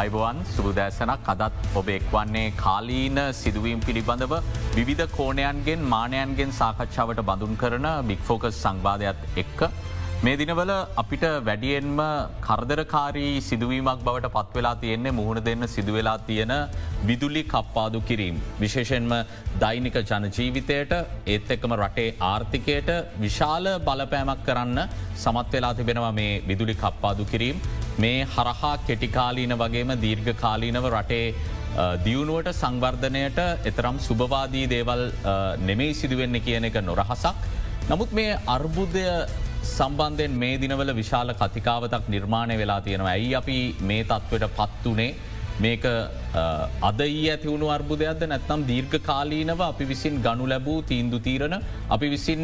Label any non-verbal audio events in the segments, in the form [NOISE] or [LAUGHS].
අයිබවන් සුබදෑසනක් අදත් ඔබ එක්වන්නේ කාලීන සිදුවීම් පිළිබඳව විවිධ කෝණයන්ගෙන් මානයන්ගෙන් සාකච්ඡාවට බඳුන් කරන බික්‍ෆෝකස් සංවාධයක් එක්ක. මේ දිනවල අපිට වැඩියෙන්ම කරදරකාරී සිදුවීමක් බවට පත්වෙලා තියෙන්නේ මුහුණ දෙන්න සිදුවෙලා තියෙන විදුලි කප්පාදු කිරීම්. විශේෂෙන්ම දෛනික ජනජීවිතයට ඒත් එක්කම රටේ ආර්ථිකයට විශාල බලපෑමක් කරන්න සමත් වෙලා තිබෙනවා මේ විදුලි කප්පාදු කිරීම්. මේ හරහා කෙටිකාලීන වගේම දීර්ඝ කාලීනව රටේ දියුණුවට සංවර්ධනයට එතරම් සුභවාදී දේවල් නෙමෙයි සිදුවෙන්න කියන එක නොරහසක්. නමුත් මේ අර්බුදය සම්බන්ධයෙන් මේ දිනවල විශාල කතිකාවතක් නිර්මාණය වෙලා තියෙනවා. ඇයි අපි මේ තත්වට පත්වනේ මේක අදයි ඇතිවුණු අර්බුදයක්ද නැත්නම් දීර්ඝ කාලීනව අපි විසින් ගනු ලැබූ තීන්දු තීරණ අපි විසින්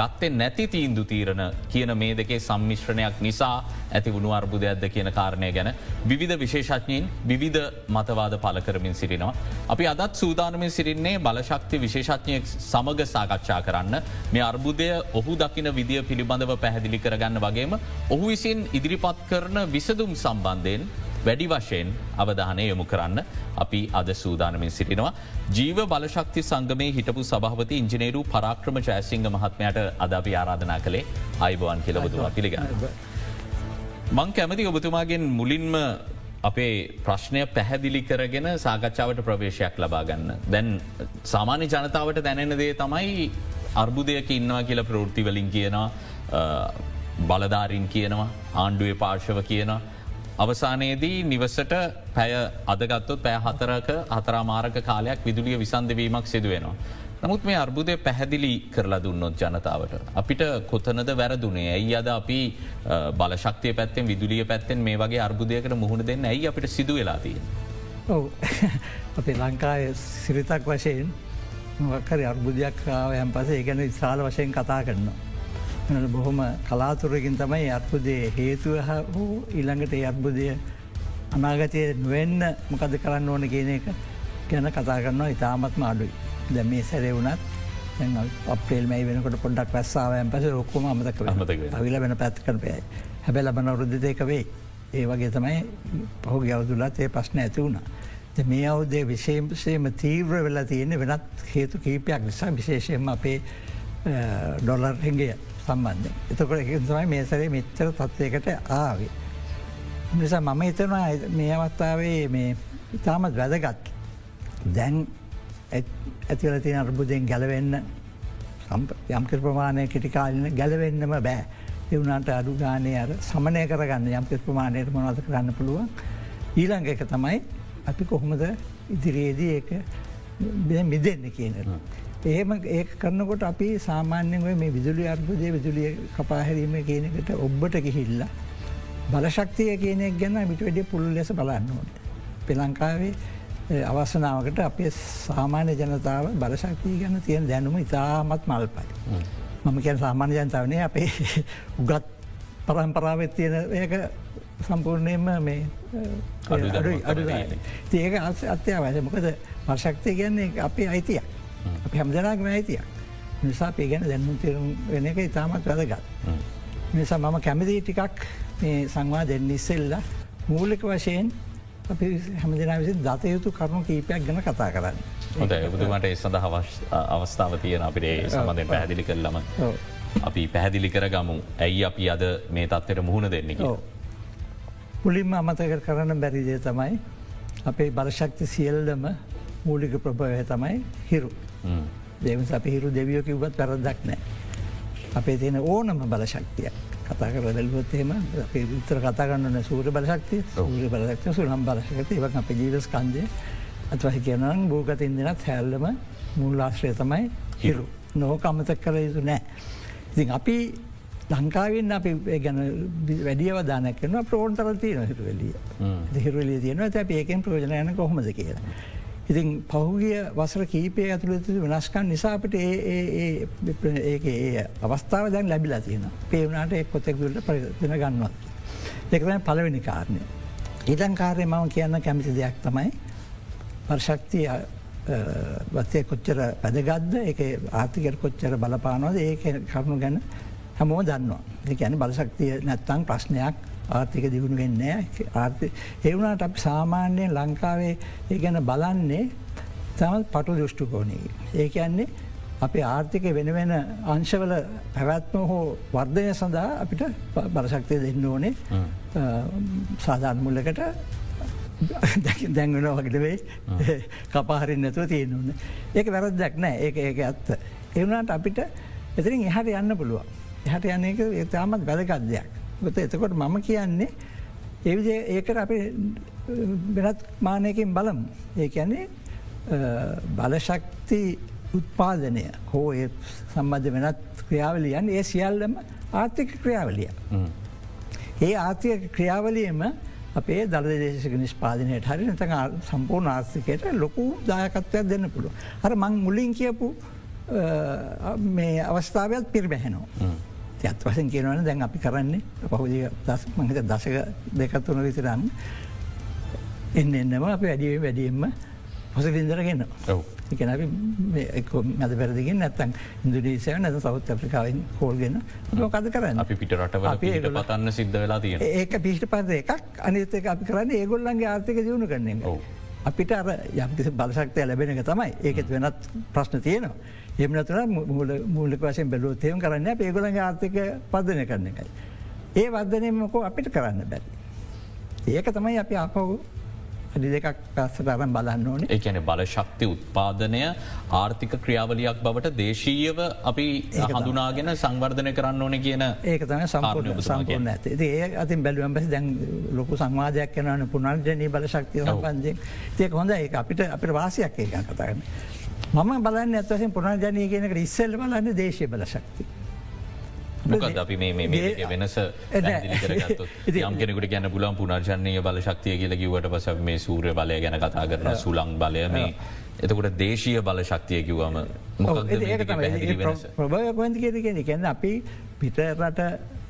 ගත්තේ නැති තීන්දු තීරණ කියන මේ දෙකේ සම්මිශ්‍රණයක් නිසා ඇති වුණු අර්බුදයක්ද කියන කාරණය ගැන විවිධ විශේෂඥයෙන් විවිධ මතවාද පල කරමින් සිරිනවා. අපි අදත් සූදානමින් සිරින්නේ බලශක්ති විශේෂඥය සමග සාකච්ඡා කරන්න මේ අර්බුදය ඔහු දකින විදිිය පිළිබඳව පැහැදිලි කරගන්න වගේම ඔහු විසින් ඉදිරිපත් කරන විසදුම් සම්බන්ධයෙන් වැඩි වශයෙන් අවධානය යොමු කරන්න අපි අද සූදානමින් සිටිනවා. ජීව බලශක්ති සංගමේ හිටපු සභහපති ඉංජිනේරු පරාක්‍රම ජයසිංහ මහත්මයට අදපි ආරාධනා කළේ අයිබවන් කියලබතුවා පිළිගන්න. මං කැමති ඔබතුමාගෙන් මුලින්ම අපේ ප්‍රශ්නය පැහැදිලි කරගෙන සාකච්ඡාවට ප්‍රවේශයක් ලබාගන්න. දැන් සාමාන්‍ය ජනතාවට දැනෙන දේ තමයි අර්බුදයක ඉන්නවා කියල ප්‍රෘතිවලින් කියනවා බලධාරින් කියනවා ආණ්ඩුවේ පාර්ශව කියනවා. අවසානයේදී නිවසට පැය අදගත්තොත් පෑ හතරක හතරාමාරක කාලයක් විදුලිය විසන්දවීමක් සිදුවෙනවා. නමුත් මේ අර්බුදය පැහැදිලි කරලා දුන්නොත් ජනතාවට. අපිට කොතනද වැරදුනේ ඇයි අද අපි බලශක්තිය පැත්තෙන් විදුලිය පැත්තෙන් මේ වගේ අර්බුදයකට මුහුණ දෙන්න ඇයි අපිට සිදු වෙලාතිය. ඔව අපේ ලංකාය සිරිතක් වශයෙන් මොකර අර්බුදයක් යම් පසේ ඒගැන විශාල වශයෙන් කතා කරනවා. බොහොම කලාතුරකින් තමයි අර්බුදය හේතුව හෝ ඊළඟට අර්බුදය අනාගතය නොවෙන්න මොකද කරන්න ඕන කියන එක ගැන කතා කරනවා. ඉතාමත්ම අඩුයි. දැ මේ සැරේ වුණත් අපේල් මේ වෙනකට පොඩක් වැස්සාාවයන් පස ඔක්කොම අමතක අවිල වෙන පැත් කරපයයි හැබැ ලබන වරුද්ධදයක වේ ඒ වගේ තමයි පහු ගවදුලත් ඒ ප්‍රශ්න ඇති වුණා. මේ අවුදේ විශේෂයම තීව්‍ර වෙලා තියෙන වෙනත් හේතු කීපයක් නිසා. විශේෂයෙන්ම අපේ ඩොලර් හිගේ සම්බන්ධ. එතකොට එක තමයි මේ සරේ මෙච්චර තත්වයකට ආවේ. නිසා මම හිතනවා මේ අවස්ථාවේ මේ ඉතාමත් වැදගත් දැන් ඇතිවල තින අර්බුදයෙන් ගැලවෙන්න යම්ක ප්‍රමාණය කෙටිකාලන ගැලවෙන්නම බෑ. එවුණට අඩු ගානය අර සමනය කරගන්න යම් ප්‍රමාණයට මොනද කරන්න පුළුවන්. ඊළඟ එක තමයි අපි කොහොමද ඉදිරියේදී ඒ මිදෙන්න කියනට. එහෙම ඒ කරනකොට අපි සාමාන්‍යෙන් මේ විදුලි අර්බුදය විදුලිය කපාහැරීම කියනකට ඔබ්බට ගිහිල්ල. බලශක්තිය කියනෙක් ගැන මිට වැඩිය පුළුල් ලෙස බලන්නවට. පෙලංකාවේ අවසනාවකට අපේ සාමාන්‍ය ජනතාව බලශක්තිය ගැන තියෙන දැනුම ඉතාමත් මල්පයි. මම කියන සාමාන්‍ය ජනතාවනේ අපේ උගත් පරම්පරාවත් තියෙන ඒක සම්පූර්ණයම මේ අඩුයි අඩු ඒක අත්‍යවශ මොකද වර්ශක්තිය කියන්නේ අපේ අයිතියක්. අපි හැමදනාගම ඇතියක් නිසා පේ ගැන දැන්නුම් තේරුම් වෙන එක ඉතාමත් වැදගත්. නිසා මම කැමති ටිකක් මේ සංවා දෙන්න ඉස්සෙල්ල මූලික වශයෙන් අපි හැමදින විසි දත යුතු කරුණු කීපයක් ගැන කතා කරන්න. හොඳ බුදුමට ඒ සඳහ අවස්ථාව තියෙන අපිට සම්බඳධය පැහැදිලි කරලම අපි පැහැදිලි කර ගමු ඇයි අපි අද මේ තත්වට මුහුණ දෙන්නක. පුලින්ම අමතක කරන්න බැරිදේ තමයි අපේ බලශක්ති සියල්ලම මූලික ප්‍රභවය තමයි හිරු. දෙම අපිහිරු දෙවියෝ කිව්වත් පැරදක් නෑ. අපේ තියෙන ඕනම බලශක්තිය කතා කර දැල්වොත්තේම අපේ විතර කතාගන්නන සූර බලශක්තිය. සූර බලශක්තිය. සුනම් බලශකත ඒව අප ජීවස් කන්දය අත්වහි කියනන් භූගතින් දෙනත් හැල්ලම මුල්ලාශ්‍රය තමයි හිරු. නොහෝක අමතක් කර යුතු නෑ. ඉතින් අපි ලංකාවෙන් අපි ගැන වැඩිය වදානක් කරන ප්‍රෝන්ටර තියන හිරුවලිය හිරුවලිය තියන ඇ ඒකෙන් ප්‍රෝජනයන කොහොමද කියලා. ඉතින් පහුගිය වසර කීපය ඇතුළත වෙනස්කන් නිසාපට ඒ ඒ අවස්ථාව දැන් ලැබිලා තියෙන පේවනාට එක් කොතෙක්දුලට පරිදින ගන්නවත්. දෙකතම පලවෙනි කාරණය. ඊතන් කාරය මම කියන්න කැමිති දෙයක් තමයි පර්ශක්තිය වත්තය කොච්චර පැදගත්ද එක ආර්ථිකයට කොච්චර බලපානවද ඒ කරුණු ගැන හැමෝ දන්නවා. දෙකැන බලශක්තිය නැත්තං ප්‍රශ්නයක් ආර්ථික දියුණු වෙන්නේ එවුණට අප සාමාන්‍යයෙන් ලංකාවේ ඒ ගැන බලන්නේ තමත් පටු දෘෂ්ටුකෝනී. ඒක යන්නේ අපේ ආර්ථික වෙන වෙන අංශවල පැවැත්ම හෝ වර්ධනය සඳහා අපිට බලශක්තිය දෙන්න ඕනේ සාධාන මුල්ලකට දැන්වෙන වගටවේ කපාහරින් නැතුව තියෙනන්න. ඒක වැරදක් නෑ ඒක ඒක ඇත්ත. එවුණට අපිට එතරින් එහට යන්න පුළුවන්. එහට යන්න එක ඒතාමත් වැදගත්දයක්. ගොත එතකොට මම කියන්නේ ඒවිදේ ඒකට අපි වෙනත් මානයකින් බලමු. ඒ කියන්නේ බලශක්ති උත්පාදනය හෝ ඒ සම්බන්ධ වෙනත් ක්‍රියාවලියන් ඒ සියල්ලම ආර්ථික ක්‍රියාවලිය. ඒ ආර්ථික ක්‍රියාවලියම අපේ දළදේශක නිස්පාදනයට හරි නත සම්පූර්ණ ආර්ථිකයට ලොකු දායකත්වයක් දෙන්න පුළුව. හර මං මුලින් කියපු මේ අවස්ථාවයක් පිරිබැහෙනවා. ඇත් වසෙන් කියනවන දැන් අපි කරන්නේ දස් මඟත දශක දෙකත්වන විතරන්න එන්න එන්නම අපි වැඩිය වැඩියෙන්ම පොස විින්දරගන්න එකන මැද පැරදිගින් නැත්තන් ඉන්දුනීසය නැත සෞත් අප්‍රිකාවෙන් කෝල්ගෙන කද කරන්න? අපි පිට රට පතන්න සිද්ධ වෙලා තියෙන ඒක පිෂ්ට පද එකක්. අනිතක අපි කරන්න ඒගොල්ලන්ගේ ආර්ථක දියුණු කරන්නේ අපිට අර යම්කිසි බලශක්තය ලැබෙන එක තමයි. ඒකෙත් වෙනත් ප්‍රශ්න තියෙනවා. එමනතුන මූලික වශයෙන් බැලූ තයම කරන්න ඒගොලගේ ආර්ථක පදනය කරන එකයි. ඒ වර්ධනයමකෝ අපිට කරන්න බැරි. ඒක තමයි අපි අපහු අඩි දෙකක් පස්සට අරම් බලන්න ඕන. එකන බල ශක්ති උත්පාදනය ආර්ථික ක්‍රියාවලියක් බවට දේශීයව අපි හඳුනාගෙන සංවර්ධනය කරන්න ඕන කියන ඒක තම සම්පූර්ණ සම්පූර්ණ ඇත ඒ අතින් බැලුවම් පස දැන් ලොකු සංවාධයක් යනවන පුනර්ජනී බල ශක්තිය පන්ජෙන් තියක හොඳ ඒ අපිට අපිට වාසයක් ඒක කතාගන්න. මම බලන්න ඇත්වසින් පුනර්ජනය කියනකට ඉස්සල්ල බලන්න දේශය බල ශක්ති. මොකද අපි මේ වෙනස [LAUGHS] යම් කෙනෙකුට ගැන පුලන් පුනර්ජනය බල ශක්තිය කියල කිවට පස මේ සූරය බලය ගැන කතා කරන සුලං බලය මේ. එතකොට දේශීය බල ශක්තිය කිව්වම ප්‍රභයකොන්ති කියෙන කියන්න අපි පිටරට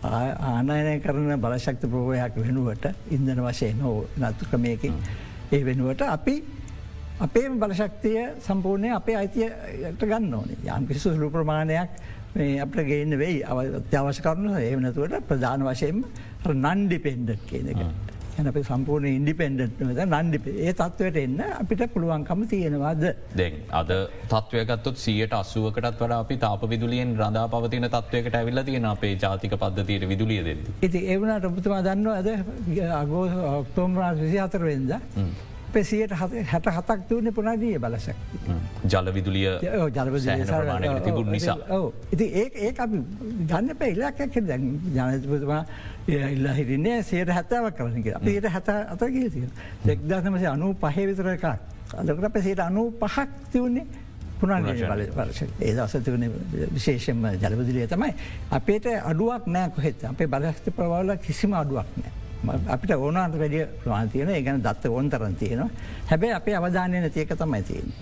ආනයනය කරන බලශක්ති ප්‍රෝයක් වෙනුවට ඉන්දන වශයෙන් හෝ නත්තුකමයකින් ඒ වෙනුවට අපි අපේ බලශක්තිය සම්පූර්ණය අපේ අයිතියට ගන්න ඕනේ යම් කිසි සුළු ප්‍රමාණයක් අපට ගේන්න වෙයි අත්‍යවශ කරුණු ඒවනතුවට ප්‍රධාන වශයෙන් නන්ඩිපෙන්ඩට් කියන එක. ඇ අප සම්පූර්ණ ඉන්ඩිපෙන්ඩට් නන්ඩි ඒ තත්වයට එන්න අපිට පුළුවන්කම තියෙනවාද. දෙ අද තත්වයකත්තුත් සියට අස්සුවකටත් වඩ අපි තාප විදුලියෙන් රඳා පවතින තත්වයකට ඇවිල්ල තියෙන අපේ ජාතික පද්ධතියට විදුලිය දෙද. ඉති ඒවනට ඔබතුමා දන්න ඇද අගෝ ඔක්තෝම්රාස් විසි අතරවෙන්ද. පෙසියට හැට හතක් තුවන පුනාදිය බලශක්ති. ජල විදුලිය ජල තිබුණ නිසා. ඉති ඒ ඒ අපි ගන්න පැයිල්ලක් දැන් ජනතපතුමා ඉල්ල හිරන්නේ සයට හැතාවක් කරනක අපිට හැත අතගේ තිය දෙක්දසමසය අනු පහේ විතර එකක්. අදකට පැසේට අනු පහක් තිවන්නේ ඒ දසතිවන විශේෂම ජලවිදිලිය තමයි. අපේට අඩුවක් නෑ කොහෙත්. අපේ බලශක්ති ප්‍රවාල කිසිම අඩුවක් නෑ. අපිට ඕනාට වැඩිය ප්‍රමාතියන ඒගැන දත්ත ඕන්තරන් තියෙනවා හැබැයි අපේ අවධානය නැතියක තමයි තියෙන.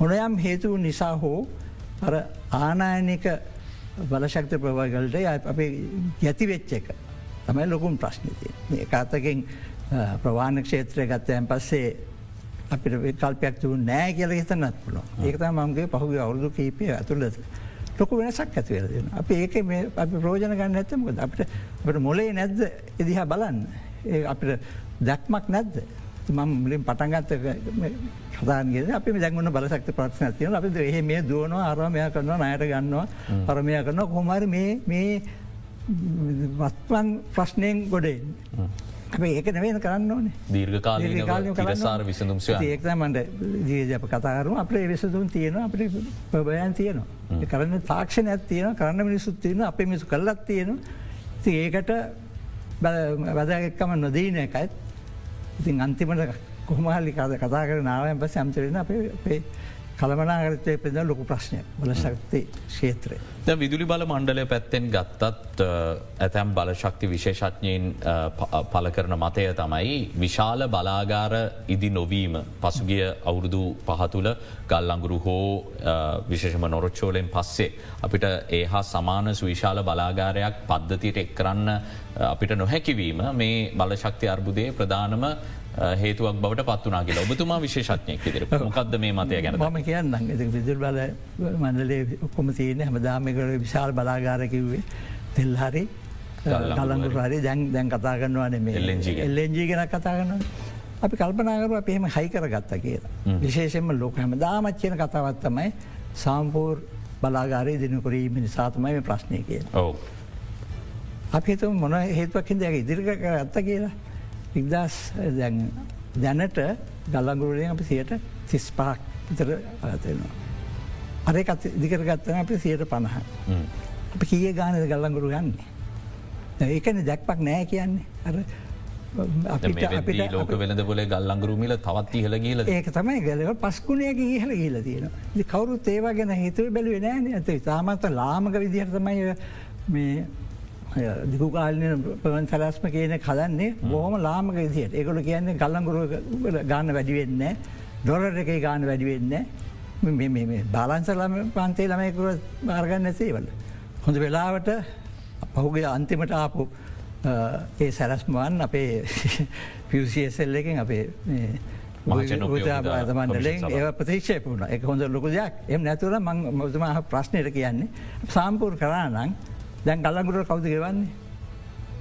හොනයම් හේතුව නිසා හෝ අර ආනායනික බලශක්ත ප්‍රවගලට අපේ යති වෙච්ච එක තමයි ලොකුම් ප්‍රශ්නතිය. ඒකාතකින් ප්‍රවාණ ක්ෂේත්‍රය ගත්තයන් පස්සේ අපිට කල්පයක් තු නෑ කියල හිතන්නත් පුලො ඒකත මගේ පහුගේ අවුදු කීපය ඇතුළද. ලොකු වෙනසක් ඇතිවලදෙන අප ඒක මේ අපි ප්‍රෝජන ගන්න ඇතමකද අපට අපට මොලේ නැද්ද? එදිහා බලන්න. අපිට දැක්මක් නැද්ද? මම මුලින් පටන්ගත්ත කතාන්ගේ අපි දැගුණ බලසක්ත ප්‍රශ්න තියන අපි එහ මේ දුවනවා අරමය කරනවා නයට ගන්නවා පරමය කරනවා. කොමරි මේ මේ වත්වන් ප්‍රශ්නයෙන් ගොඩේ. ඒක නවෙන කරන්න ඕනේ. දීර්ඝකාල සාර විසඳුම් ඒකමට ජීජප කතාරුම අපේ විසදුම් තියෙන අපට ප්‍රභයන් තියනවා කරන්න තාක්ෂණ ඇත් තියෙන කරන්න මිනිසුත් තියෙන අපේ මිසු කල්ලත් තියෙන ඒකට වැදගක්කම නොදීන එකයිත් ඉතින් අන්තිමට කොහමහලි කද කතා කර නාවයන් පස ඇම්තරෙන අපේ කළමනාගරතය පෙද ලොකු ප්‍රශ්නය බලශක්ති ක්ෂේත්‍රය. ද විදුලි බල මණ්ඩලය පැත්තෙන් ගත්තත් ඇතැම් බලශක්ති විශේෂඥයෙන් පල කරන මතය තමයි විශාල බලාගාර ඉදි නොවීම. පසුගිය අවුරුදු පහතුල ගල්ලංගුරු හෝ විශේෂම නොරොච්චෝලෙන් පස්සේ අපිට ඒ හා සමාන සුවිශාල බලාගාරයක් පද්ධතියට එක් කරන්න අපිට නොහැකිවීම මේ බලශක්ති අර්බුදය ප්‍රධානම හේතුවක් බවට පත්වනා කියලා. ඔබතුමා විශේෂඥයක් විදිර මොකක්ද මේ මතය ගැන ම කියන්න විදුල් බල මණ්ඩලේ ඔක්කොම තියන හැමදාමකට විශාල් බලාගාරකිවේ තෙල් හරි ගලඟුරු හරි. දැන් දැන් කතා කරනවාන මේ. එල්ලෙන්ජී ගෙන. කතා කරනවා. අපි කල්පනාකරුව අපහෙම හයි කරගත්ත කියලා. විශේෂෙන්ම ලෝක හැම දාමච්චයන කතාවත්තමයි සාම්පූර් බලාගාරය දිනකරීම නිසාතමයි මේ ප්‍රශ්නය කියලා. ඔව. අපිතු මොන හේතුවකින් දෙක ඉදිරික ඇත්ත කියලා ඉක්දස් දැනට ගල්ලංගුරුවරෙන් අපි සියට තිස් පහක් විතර අතෙනවා. අරේ දිකර ගත්තන අපි සියට පණහ. අපි කිය ගානද ගල්ලංගුරු ගන්නේ. ඒකන දැක්පක් නෑ කියන්නේ අර ලෝක වෙනද පොලේ ගල්ලංගරුමිල තවත් ඉහල ගීල ඒක තමයි ගලව පස්කුණයක ඉහල ගීල තියෙන කවරු තේවා ගැන හිතුව බැලුව නෑ ඇත තාමත්ත ලාමක විදිහරතමයි මේ දිකුකාලන පවන් සලස්ම කියන කලන්නේ බොහම ලාමක විදියට. ඒකොල කියන්නේ ගල්ලංගුරු ගාන වැඩිවෙන්න දොරට එක ගාන වැඩිවෙන්න බාලන්සලම පන්තේ ළමයකුර මාර්ගන්න සේවල. හොඳ වෙලාවට පහුගේ අන්තිමට ආපු ඒ සැරස්මවන් අපේ [LAUGHS] පිසිසල් එකින් අපේ මන්ඩලෙන් ඒ ප්‍රතික්ෂේප වුණ. එක හොඳ ලොකු දෙයක්. එම නැතුර මං මොතුම ප්‍රශ්නයට කියන්නේ. සාම්පූර් කරානං දැන් ගල්ලගුර කවුද ගෙවන්නේ?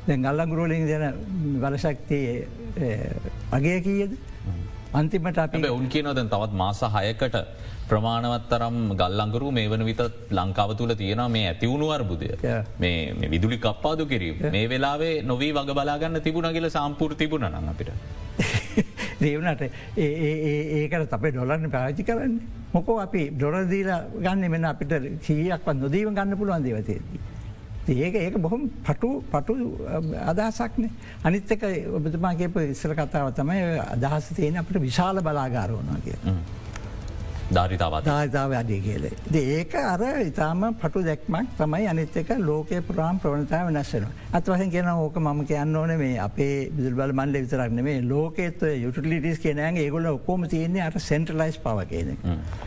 දැන් ගල්ලගුරුවලින් දෙන බලශක්තිය අගේ කියද? අන්තිමට අප උන් කියනොදැන් තවත් මාස හයකට ප්‍රමාණවත් තරම් ගල්ලංගරු මේ වන විත ලංකාව තුළ තියෙන මේ ඇතිවුණු අර්බුදය. මේ විදුලි කප්පාදු කිරීම. මේ වෙලාවේ නොවී වග බලාගන්න තිබුණ කියල සම්පූර් තිබුණ නං අපිට. [LAUGHS] දේවනට ඒකට අපේ ඩොලන්න පාචි කරන්න. මොකෝ අපි ඩොරදීලා ගන්න මෙන අපිට සීයක්වත් නොදීව ගන්න පුළුවන් දේවතේදී. ඒක ඒක බොහොම පටු පටු අදහසක්න අනිත්තක ඔබතුමාගේප ඉස්සර කතාව තමයි අදහස තියෙන අපට විශාල බලාගාරෝනා කිය. ධාරිතාවත් ධාරිතාව අඩිය කියලේ. ඒක අර ඉතාම පටු දැක්මක් තමයි අනිත්තක ලෝකය පුරාම් ප්‍රවණතාව වෙනස්සෙන. අත් වහන් කියන ඕක මම කියන්න ඕන මේ අපේ බිදුල්බල මන්ඩ විතරක්න මේ ලෝකෙත් යුටලිටිස් කියනෑගේ ඒගොල ඔක්කෝම තියන්නේ අට සෙන්ට්‍රලයිස් පව කියන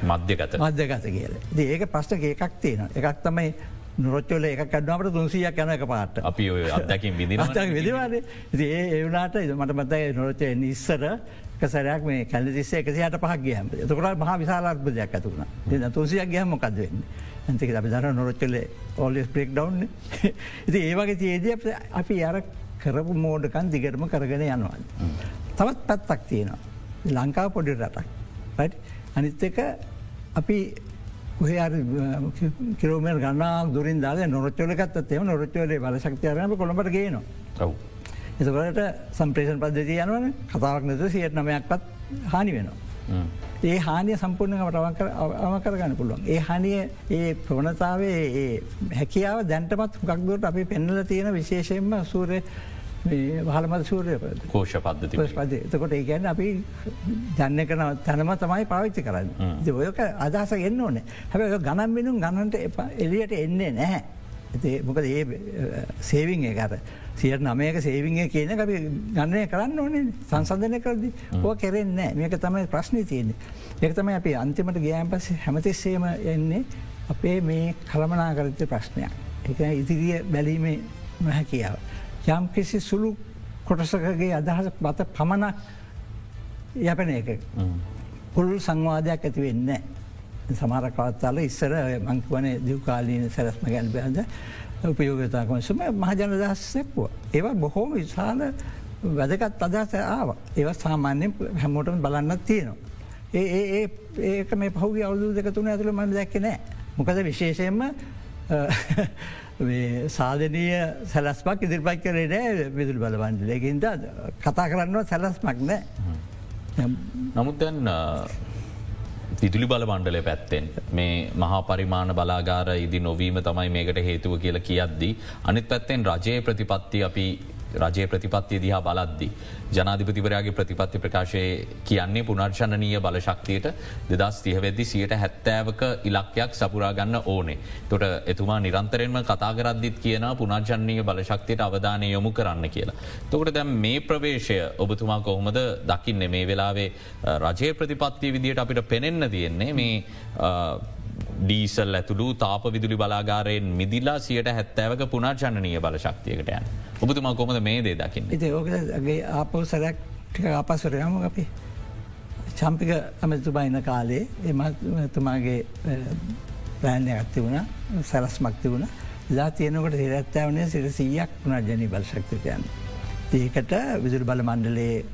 මධ්‍යගත මධ්‍යගත කියල. ඒක ප්‍රශ්න එකක් තියෙන එකක් තමයි නොරොච්චල එක කඩ්නමට තුන්සියක් යන එක පාට අපි අදකින් විදි විදිවාද ඒ ඒවනාට මට මතයි නොරොච්චය නිස්සර සරයක් මේ කැල තිස්සේ එකසියට පහක් ගයම. තකට මහ විශාලාර්බදයක් ඇතුුණ තුසියක් ගහම මොකක්ද වෙන්න? ඇතික අපි දර නොරොච්චල ඔල්ලස් ප්‍රෙක් ඩව් ඉති ඒවගේ තියේද අපි අර කරපු මෝඩකන් දිගටම කරගෙන යනවා. තවත් පැත්තක් තියෙනවා. ලංකාව පොඩි රටක්. අනිත් එක අපි ඔහේ කිරෝමල් ගන්නා දුරින් දාල නොරච්චලකත් එම නොරච්චලේ බලශක්තියරම කොළඹට ගේනවා. එතකට සම්ප්‍රේෂන් පද්ධති යනවන කතාවක් නැතු සියට නමයක්පත් හානි වෙනවා. ඒ හානිය සම්පූර්ණකට අවම කරගන්න පුළුවන්. ඒ හනිය ඒ ප්‍රවණතාවේ හැකියාව දැන්ටමත් ගක්දුවට අපි පෙන්නල තියෙන විශේෂයෙන්ම සූරය හලමද සූරය කෝෂ පද්ධති පද එතකොට ඒ ගැන්න අපි ජන්න කන තැනම තමයි පාවිච්චි කරන්න. ඔයක අදහස එන්න ඕනේ හැබ ගනම් මිනුම් ගණන්ට එලියට එන්නේ නැහැ. මොකද ඒ සේවිං එකට සියට නමයක සේවිංය කියන අපි ගන්නය කරන්න ඕනේ සංසධනය කරදි ඕ කෙරෙන්නේ මේක තමයි ප්‍රශ්නය තියන්නේ. ඒක තමයි අපි අන්තිමට ගෑම් පස හැමතිස්සේම එන්නේ අපේ මේ කළමනාකරච්ච ප්‍රශ්නයක්. එක ඉදිරිය බැලීමේ නොහැකියාව. යම් කිසි සුළු කොටසකගේ අදහස බත පමණක් යපන එක. පුළුල් සංවාධයක් ඇති වෙන්න. සමාරකවත්තාල ඉස්සර මංකුවන දිවකාලීන සැරස්ම ගැන් බැද උපයෝගතාකමසම මහජන දස්සෙක්වා. ඒවා බොහෝම විශාල වැදකත් අදහස ආව. ඒව සාමාන්‍යෙන් හැමෝටම බලන්නත් තියෙනවා. ඒ ඒ ඒක මේ පහුගේ අවුදු දෙක තුන ඇතුළ මන දැක්ක නෑ. මොකද විශේෂයෙන්ම සාධනය සැලස්මක් ඉදිරිපත් කරේ නෑ විදුල් බලවන්ඩ ලකින්ද කතා කරන්නව සැලස්මක් නෑ. නමුත් දැන් විදුලි බල මණ්ඩලය පැත්තෙන් මේ මහා පරිමාණ බලාගාර ඉදි නොවීම තමයි මේකට හේතුව කියලා කියද්දී. අනිත් පැත්තෙන් රජයේ ප්‍රතිපත්ති අපි රජය ප්‍රතිපත්තිය දිහා බලද්දි. ජනාධිපතිවරයාගේ ප්‍රතිපත්ති ප්‍රකාශය කියන්නේ පුනර්ශණනීය බලශක්තියට දෙදස් තියවෙද්දි සියට හැත්තෑවක ඉලක්කයක් සපුරාගන්න ඕනේ. තොට එතුමා නිරන්තරෙන්ම කතාගරද්දිත් කියන පුනර්ජන්නීය බලශක්තියට අවධානය යොමු කරන්න කියලා. තොකට දැම් මේ ප්‍රවේශය ඔබතුමා කොහොමද දකින්න මේ වෙලාවේ රජය ප්‍රතිපත්තිය විදියට අපිට පෙනෙන්න තියෙන්නේ මේ ඩීසල් ඇතුළු තාප විදුලි බලාගාරයෙන් මිදිල්ලා සියට හැත්තෑවක පුනාර්ජනනීය බල ශක්තියකට යන්. ඔබතුමා කොමද මේ දේ දකින්න. ඉති ඕකගේ ආපෝ සැරක් ටික ආපස්සරයම අපි චම්පික ඇමතුබයින කාලේ එමතුමාගේ ප්‍රෑන්ය ඇත්ති වුණ සැලස් මක්ති වුණ ලා තියනකට සිරත්තාවනේ සිර සීයක් පුනර්ජනී බල ශක්තිකයන්. ඒකට විදුර බල මණ්ඩලේ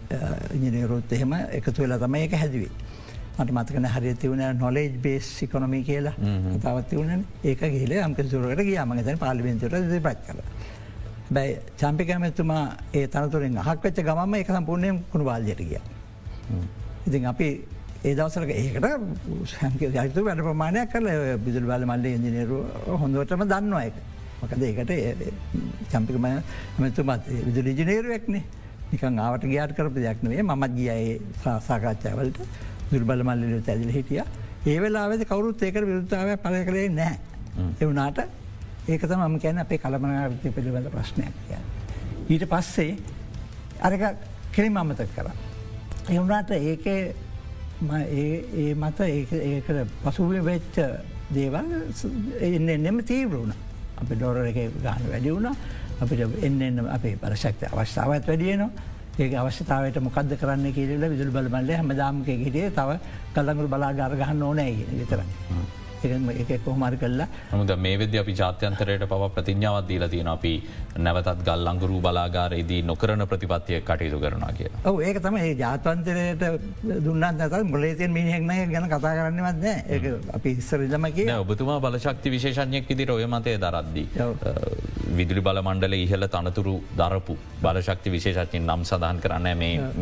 ඉජනයරුත් එහෙම එකතු වෙලා තමයි එක හැදවේ. මට මතකන හරි තිවුණ නොලේජ් බේස් සිකොනොමි කියලා. තවත් වුණ ඒක ගේල අම්ක සුරට ගිය. මගතන පාලිිවෙන්තුර පත් කර. බැයි චම්පිකමතුමා ඒ තනතුරින් හක් වෙච්ච ගමම එක සම්පූර්ණයෙන් කුණු බාල්ජයට ගිය. ඉතින් අපි ඒ දවසරක ඒකට හැක යතු වැඩ ප්‍රමාණයක් කල බිදුල් බල මල්ල ඉජිනරු හොඳටම දන්නවා එක. මකද ඒකට චම්පිකම ඇමතුමත් විදුල ඉජිනේරුවක්නේ නිකන් ආවට ගයාට කරප දෙයක්නේ මත් ගියයේ සාකච්ඡාවලට දුර්බල මල්ලට ඇදිල හිටිය ඒ වෙලාවෙද කවරුත් ඒක විරුද්ධාව පල කරේ නෑ. එවනාට ඒකත මම කියැන අපේ කළමනාවිත්‍ය පිළිබඳ ප්‍රශ්නයක් කිය. ඊට පස්සේ අරක කෙරි මමතක් කර. එවුනාට ඒක ඒ මත ඒකට පසුවේ වෙච්ච දේවල් එන්න එන්නෙම තීවරුණ අප ඩොර එක ගාන වැඩි වුණ අපිට එන්න අපේ පරශක්ත අවස්ථාවත් වැඩියනවා ඒ අවශ්‍යතාවට මොකද කරන්න කියල විදුල් බල බල්ල හමදාමක හිටිය. තව කල්ලඟුල් බලාගාර ගහන්න ඕනෑ විතරයි. එක කොහමරි කල්ලා මුද මේ වෙද අපි ජාත්‍යන්තරයට පව ප්‍රතිඥාවත් දීල තියෙන අපි නැවතත් ගල් අංගුරු බලාගාරයේදී නොකරන ප්‍රතිපත්තිය කටයුතු කරනා කිය. ඔව ඒක තම ඒ ජාතවන්තරයට දුන්නත් නැත ගොලේතියෙන් මිනිහෙක්න ගැන කතා කරන්නවත් ඒ අපි ඉස්සර ඉදම කිය ඔබතුමා බලශක්ති විශේෂඥයක් විදිර ඔය මතය දරද්දී. විදුලි බල මණ්ඩල ඉහල තනතුරු දරපු බලශක්ති විශේෂඥින් නම් සඳහන් කරන්න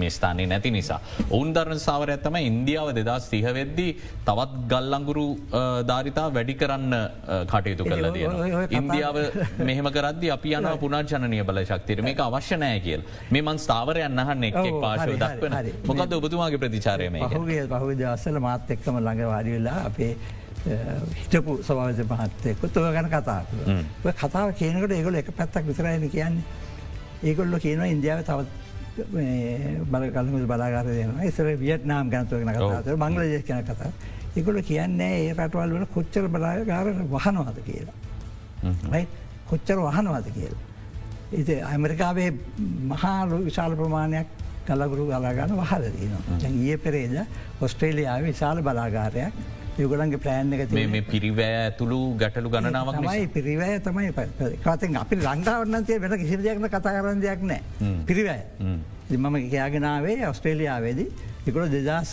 මේ ස්ථානය නැති නිසා. ඔවුන් දරන සාවර ඇත්තම ඉන්දියාව දෙදස් තිහවෙද්දී තවත් ගල්ලංගුරු ධාරිතා වැඩි කරන්න කටයුතු කරල තියෙන. ඉන්දියාව මෙහම කරද අපි යන පුනාර්ජනය බල ශක්තිර මේක අවශ්‍ය නෑ කියල්. මේ මන් ස්ථාවරය අන්නහන්න එක් පාශව දක්වන. මොකද ඔබතුමාගේ ප්‍රතිචාරයම පහුගේ පහු දවස්සල මාත් එක්කම ළඟ වාඩිවෙලා අපේ හිටපු සවාජ මහත්තයකු තුව ගැන කතා කතාව කියනකට ඒගොල එක පැත්තක් විතරයින කියන්නේ ඒගොල්ල කියනවා ඉන්දියාව තවත් බලකලමු බලාගාරයන ඉසර වියට්නාම් ගැනතුවගෙන කතාතර බංගලදේශ කන කතා එකොල කියන්නේ ඒ රටවල් වල කොච්චර බලාගාරට වහනවාද කියලා. කොච්චර වහනවාද කියලා. ඉති ඇමරිකාවේ මහාලු විශාල ප්‍රමාණයක් කලගුරු ගලාගන්න වහලදීනවා. ඒ පෙරේද ඔස්ට්‍රේලියාව විශාල බලාගාරයක් යුගලන්ගේ ප්ලෑන් එක මේ පිරිවෑ ඇතුළු ගැටලු ගණනාවක් මයි පිරිවෑ තමයි කතෙන් අපි ලංකාවන්නන්තේ වෙන කිසිදයක්න කතා කරන්න දෙයක් නෑ. පිරිවෑ. මම කියයාගෙනාවේ ඔස්ට්‍රේලියාවේදී. එකොළ දෙදස්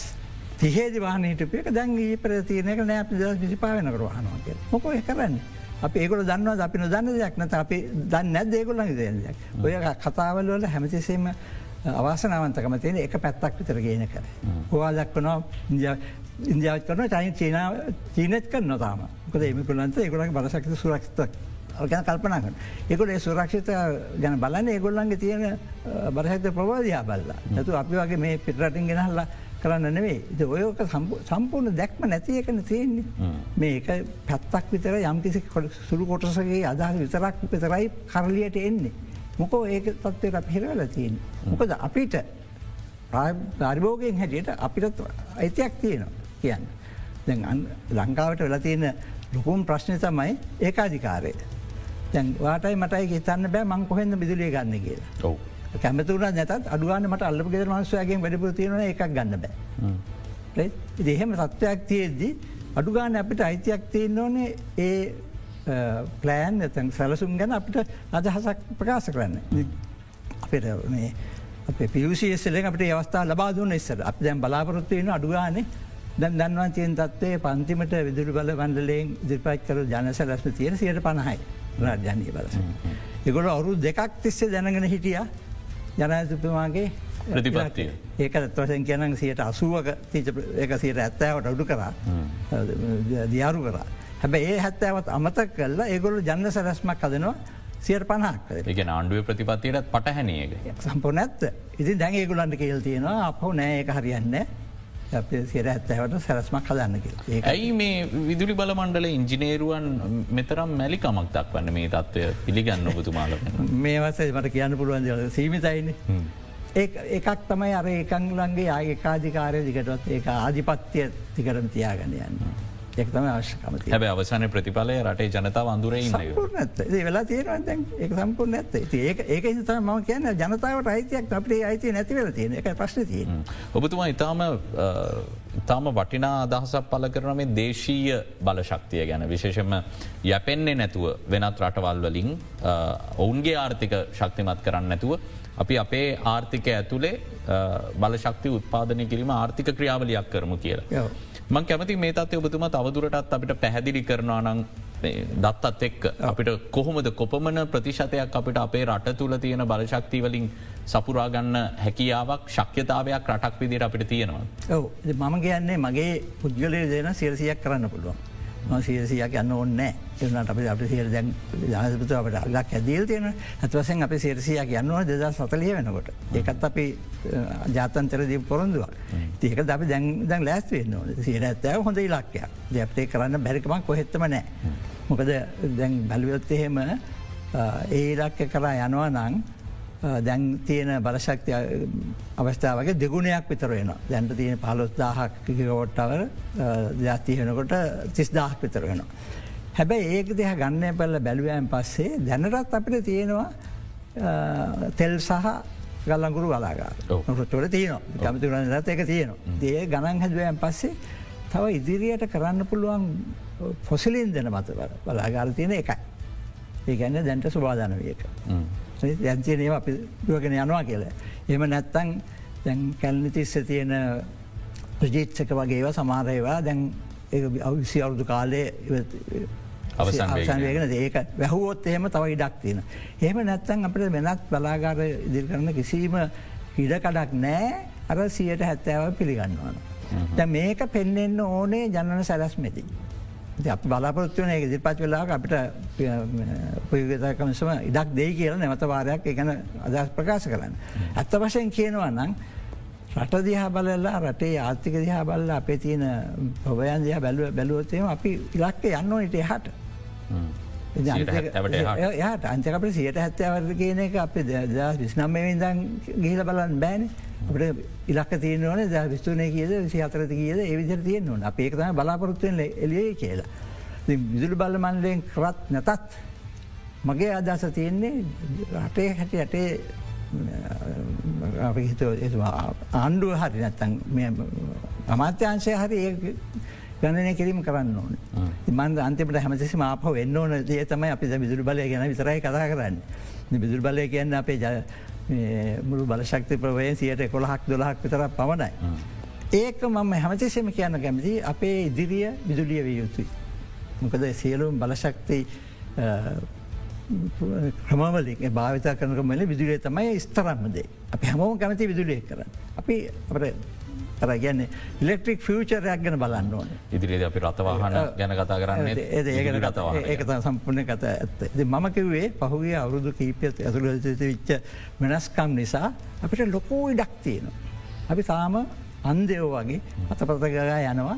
තිහේදි වානීටපයක දැන් ඒ ප්‍රතියනක නෑ දස් විසිපාවෙනකර වහනවාක මොකො කරන්න. අප ඒකල දන්නවා අපි නොදන්න දෙයක්? නත අපි දන්න නැත් ඒකොල්ලඟ දෙයක්. ඔය කතාවල වල හැමතිසේම අවාසනාවන්තකම තියෙන එක පැත්තක් විතර ගේන කර. හවා දක්වනවා ඉන්දියාවත් කරන චයි චීනාව චීනත් කර නොතාම කොද එමිකුලන්ත ඒකොලක් බලසක්ත සුරක්ෂතක් ගැන කල්පනාකන. එකොල ඒ සුරක්ෂිත ගැන බලන්න ඒගොල්ලන්ගේ තියෙන බරහක්ත ප්‍රවාධයා බල්ලා. ඇතු අපි වගේ මේ පිටරටින් ගෙනහල්ලා කරන්න නෙවේ ඔයක සම්පූර්ණ දැක්ම නැති එකන තියෙන්නේ මේක පැත්තක් විතර යම්කිසි සුළු කොටසගේ අදහස් විතරක් විතරයි කරලියට එන්නේ. මොකෝ ඒක තත්වයට පිහිරවල තියෙන. මොකද අපිට ධර්භෝගයෙන් හැටියට අපිටත් අයිතියක් තියෙනවා කියන්න. දැන් ලංකාවට වෙලා තියෙන ලොකුම් ප්‍රශ්නය තමයි ඒකාධිකාරය. දැන් වාටයි මටයි හිතන්න බෑ මං කොහෙන්ද බිදුලිය ගන්න කියලා. කැමතුර නැතත් අඩුවන්න මට අල්ලප ගෙදර මන්සයගේ වැඩපු තියෙන එකක් ගන්න බෑ. දෙහෙම තත්ත්වයක් තියෙද්දි අඩුගාන අපිට අයිතියක් තියන්න ඕනේ ඒ ප්ලෑන් ඇතැන් සැලසුම් ගැන අපිට අදහසක් ප්‍රකාශ කරන්න. අපට මේ අපේ පියසිසල අපට අවස්ථා ලබා දුන්න ඉස්සර අප දැන් බලාපොරොත්වයන අඩුගානේ දැන් දන්වන් තියෙන් තත්වේ පන්තිමට විදුරු බල වන්ඩලයෙන් දිරිපත් කර ජනස ලස්ම තියෙන සියට පණහයි රාජ්‍යනය බලස. එගොල අවුරු දෙකක් තිස්සේ දැනගෙන හිටිය ජනතුතුමාගේ ප්‍රතිපත්තිය. ඒක තවසැන් කියනන් සියට අසුවක එක සියට ඇත්තෑවට අඩු කරා. දියාරු කරා. හැබැ ඒ හැත්තෑවත් අමතක් කල්ලා ඒගොලු ජන්න සැරස්මක් කදනවා සියට පණහක් එක ආණ්ඩුව ප්‍රතිපත්තියට පටහැනේක සම්පෝ නැත්ත ඉතින් දැන් ඒගුලන්ට කියල් තියෙනවා අපහෝ නෑ එක හරියන්න සිර ඇත්තවට සැරස්මක් හදන්න ඇයි මේ විදුලි බල මණ්ඩල ඉංජිනේරුවන් මෙතරම් මැලිකමක් දක් වන්න මේ තත්වය පිළිගන්න ඔබතුමාල? මේ වසේ මට කියන්න පුළුවන් සීමිතයින. එකක් තමයි අර එකංලන්ගේ ආයකාධිකාරය දිකටත් ඒ ආධිපත්‍යය තිකරම තියාගන්න යන්න. එක්තම අවශ්‍යකම හැබ අවසාන ප්‍රතිඵලය රටේ ජනතාව අඳුර නැත වෙලා තියෙන ඒ සම්පූර් නැත ඒක ඒක තම ම කියන්න ජනතාවට අයිතියක් අපේ අයිති නැතිවල තියෙන එක ප්‍රශ්න තිය. ඔබතුමා ඉතාම ඉතාම වටිනා අදහසක් පල කරන මේ දේශීය බලශක්තිය ගැන විශේෂම යැපෙන්නේ නැතුව වෙනත් රටවල් වලින් ඔවුන්ගේ ආර්ථික ශක්තිමත් කරන්න නැතුව. අපි අපේ ආර්ථික ඇතුළේ බලශක්ති උත්පාදනය කිරීම ආර්ථික ක්‍රියාවලයක් කරමු කියලා. මං කැමති මේ තත්ය ඔබතුම තවදුරටත් අපිට පැහැදිලි කරනවා නං දත්තත් එක් අපිට කොහොමද කොපමන ප්‍රතිශතයක් අපිට අපේ රට තුළ තියෙන බලශක්තිවලින් සපුරාගන්න හැකියාවක් ශක්්‍යතාවයක් රටක් විදිර අපිට තියෙනවා. ඔව මම කියන්නේ මගේ පුද්ගලය දෙන සිරසියක් කරන්න පුළුවන්. සිරසියක් යන්න ඕන්න එනට අප අප සිර දැන් ජනසපතු අපට අල්ලක් ඇදල් තියෙන ඇත්වසෙන් අප සිරසියක් යන්නවා දෙදා සතලිය වෙනකොට. ඒකත් අපි ජාතන්තර දී පොරොන්දුවක්. ඒක අපි දැන් දැන් ලෑස්වෙන්න සිර ඇත්තෑ හොඳ ඉලක්කයක්. දැප්තේ කරන්න බැරිකමක් කොහෙත්තම නෑ. මොකද දැන් බැලුවොත් එහෙම ඒ ඉලක්ක කරා යනවා නං දැන් තියෙන බලශක්ති අවස්ථාවගේ දෙගුණයක් විතර වෙන දැන්ට තියෙන පහලොස් දාහක් කිකෝට්ටවර ජාතියනකොට තිස් දාහක් විතර වෙනවා. හැබැයි ඒක දෙහ ගන්නය පල්ල බැලුවයන් පස්සේ දැනටත් අපිට තියෙනවා තෙල් සහ ගල්ලංගුරු වලාගා තොට තියන කමති රත් එක තියෙනවා. දේ ගණන් හැදුවයන් පස්සේ තව ඉදිරියට කරන්න පුළුවන් පොසිලින් දෙන මත බලාගාර තියෙන එකයි. ඒ ගැන්න දැන්ට සුවාධනවයක. දැන්තිය ඒවා අපි දුවගෙන යනවා කියල. එම නැත්තං දැන් කැල්නිතිස්ස තියෙන ප්‍රජීත්සක වගේවා සමාරයවා දැන් අවිසි අවුදු කාලේ අවසන්වේගෙන ඒක වැැහුවොත් එහෙම තව ඉඩක් තියෙන. එහෙම නැත්තන් අපට වෙනත් බලාගාර ඉදිරි කරන කිසිීම ඉඩකඩක් නෑ අර සියට හැත්තෑව පිළිගන්නවන. දැ මේක පෙන්නෙන්න ඕනේ ජනන සැලස්මැති. අප බලාපොත්වන ඒ දිරිපත් වෙලාක අපිට පයගතකමසම ඉඩක් දෙයි කියල නැමත වාරයක් එකන අදස් ප්‍රකාශ කරන්න. ඇත්ත වශයෙන් කියනවා නම් රට දිහා බලලා රටේ ආර්ථික දිහා බල්ල අපේ තියෙන පොවයන් දිහ බැලුව බැලුවොත්තේම අපි ඉලක්ක යන්න නිට හට. යට අන්තකට සියට හැත්තවරද කියන එක අප දස් විස්නම්මවිදන් ගිහිල බලන්න බෑන අපට ඉලක්ක තියනවන ද විස්තුනය කියද විසි අතරත කියද ඒවිදිර තියෙන්වන අප ඒකතම බලාපොරොත්තුවෙන් එලිය කියලා. විදුලි බල්ල මන්ලයෙන් කරත් නැතත් මගේ අදස තියෙන්නේ රටේ හැටි ඇටේ අපිහිත ආණ්ඩුව හරි නැත්තන් අමාත්‍යංශය හරි ඒ ගණනය කිරීම කරන්න ඕන මන්ද අන්තිමට හැමතිසි මාපහ වෙන්න ඕන දේ තමයි අපි විදුරු බලය ගැන විතරයි කතා කරන්න. විදුරු බලය කියන්න අපේ ජ මුළු බලශක්ති ප්‍රවය සියට කොළහක් දොලහක් විතර පවනයි. ඒක මම හැමතිසම කියන්න කැමති අපේ ඉදිරිය විදුලිය විය යුතුයි. මොකද සියලුම් බලශක්ති ක්‍රමවලින් භාවිත කරනකමල විදුලිය තමයි ස්තරම්මදේ. අපි හැමෝම කැමති විදුලිය කරන්න. අපි අපට කර ගැන්න ඉලෙක්ට්‍රික් ෆියචරයක් ගැන බලන්න ඕන. ඉදිරිද අපි රතවාහන ගැන කතා කරන්න ඒක සම්පූර්ණ කත ඇත්ත. මම කිවේ පහුගේ අවුරුදු කීපයත් ඇතුළ විච්ච වෙනස්කම් නිසා අපිට ලොකෝ ඉඩක් තියෙනවා. අපි තාම අන්දයෝ වගේ අතපතගා යනවා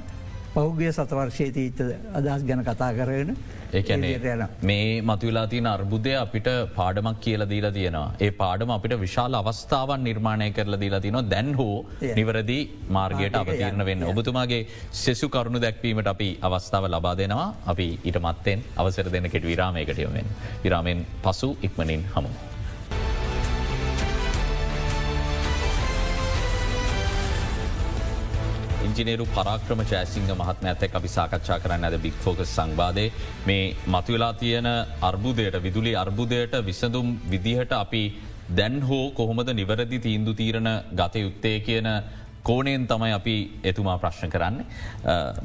පෞගගේ සතවර්ශය තීච්ච අදහස් ගැන කතා කරන ඒන මේ මතුවෙලා තියන අර්බුදය අපිට පාඩමක් කියල දීලා තියෙනවා. ඒ පාඩම අපිට විශාල අවස්ථාවන් නිර්මාණය කරල දීලා තියන දැන් හෝ නිවරදි මාර්ගයට අවතීරණ වෙන්න. ඔබතුමාගේ සෙසු කරුණු දැක්වීමට අපි අවස්ථාව ලබා දෙනවා අපි ඊට මත්තෙන් අවසර දෙන කෙට විරාමයකටයොමෙන්. විරාමෙන් පසු ඉක්මනින් හමු. ඉංජිනේරු පරාක්‍රම චෑසිංහ මහත්ම ඇත අපි සාකච්ඡා කරන්න ඇද බික් ෆෝකස් සංවාදය මේ මතුවෙලා තියෙන අර්බුදයට විදුලි අර්බුදයට විසඳුම් විදිහට අපි දැන් හෝ කොහොමද නිවරදි තීන්දු තීරණ ගත යුත්තේ කියන කෝනයෙන් තමයි අපි එතුමා ප්‍රශ්න කරන්න.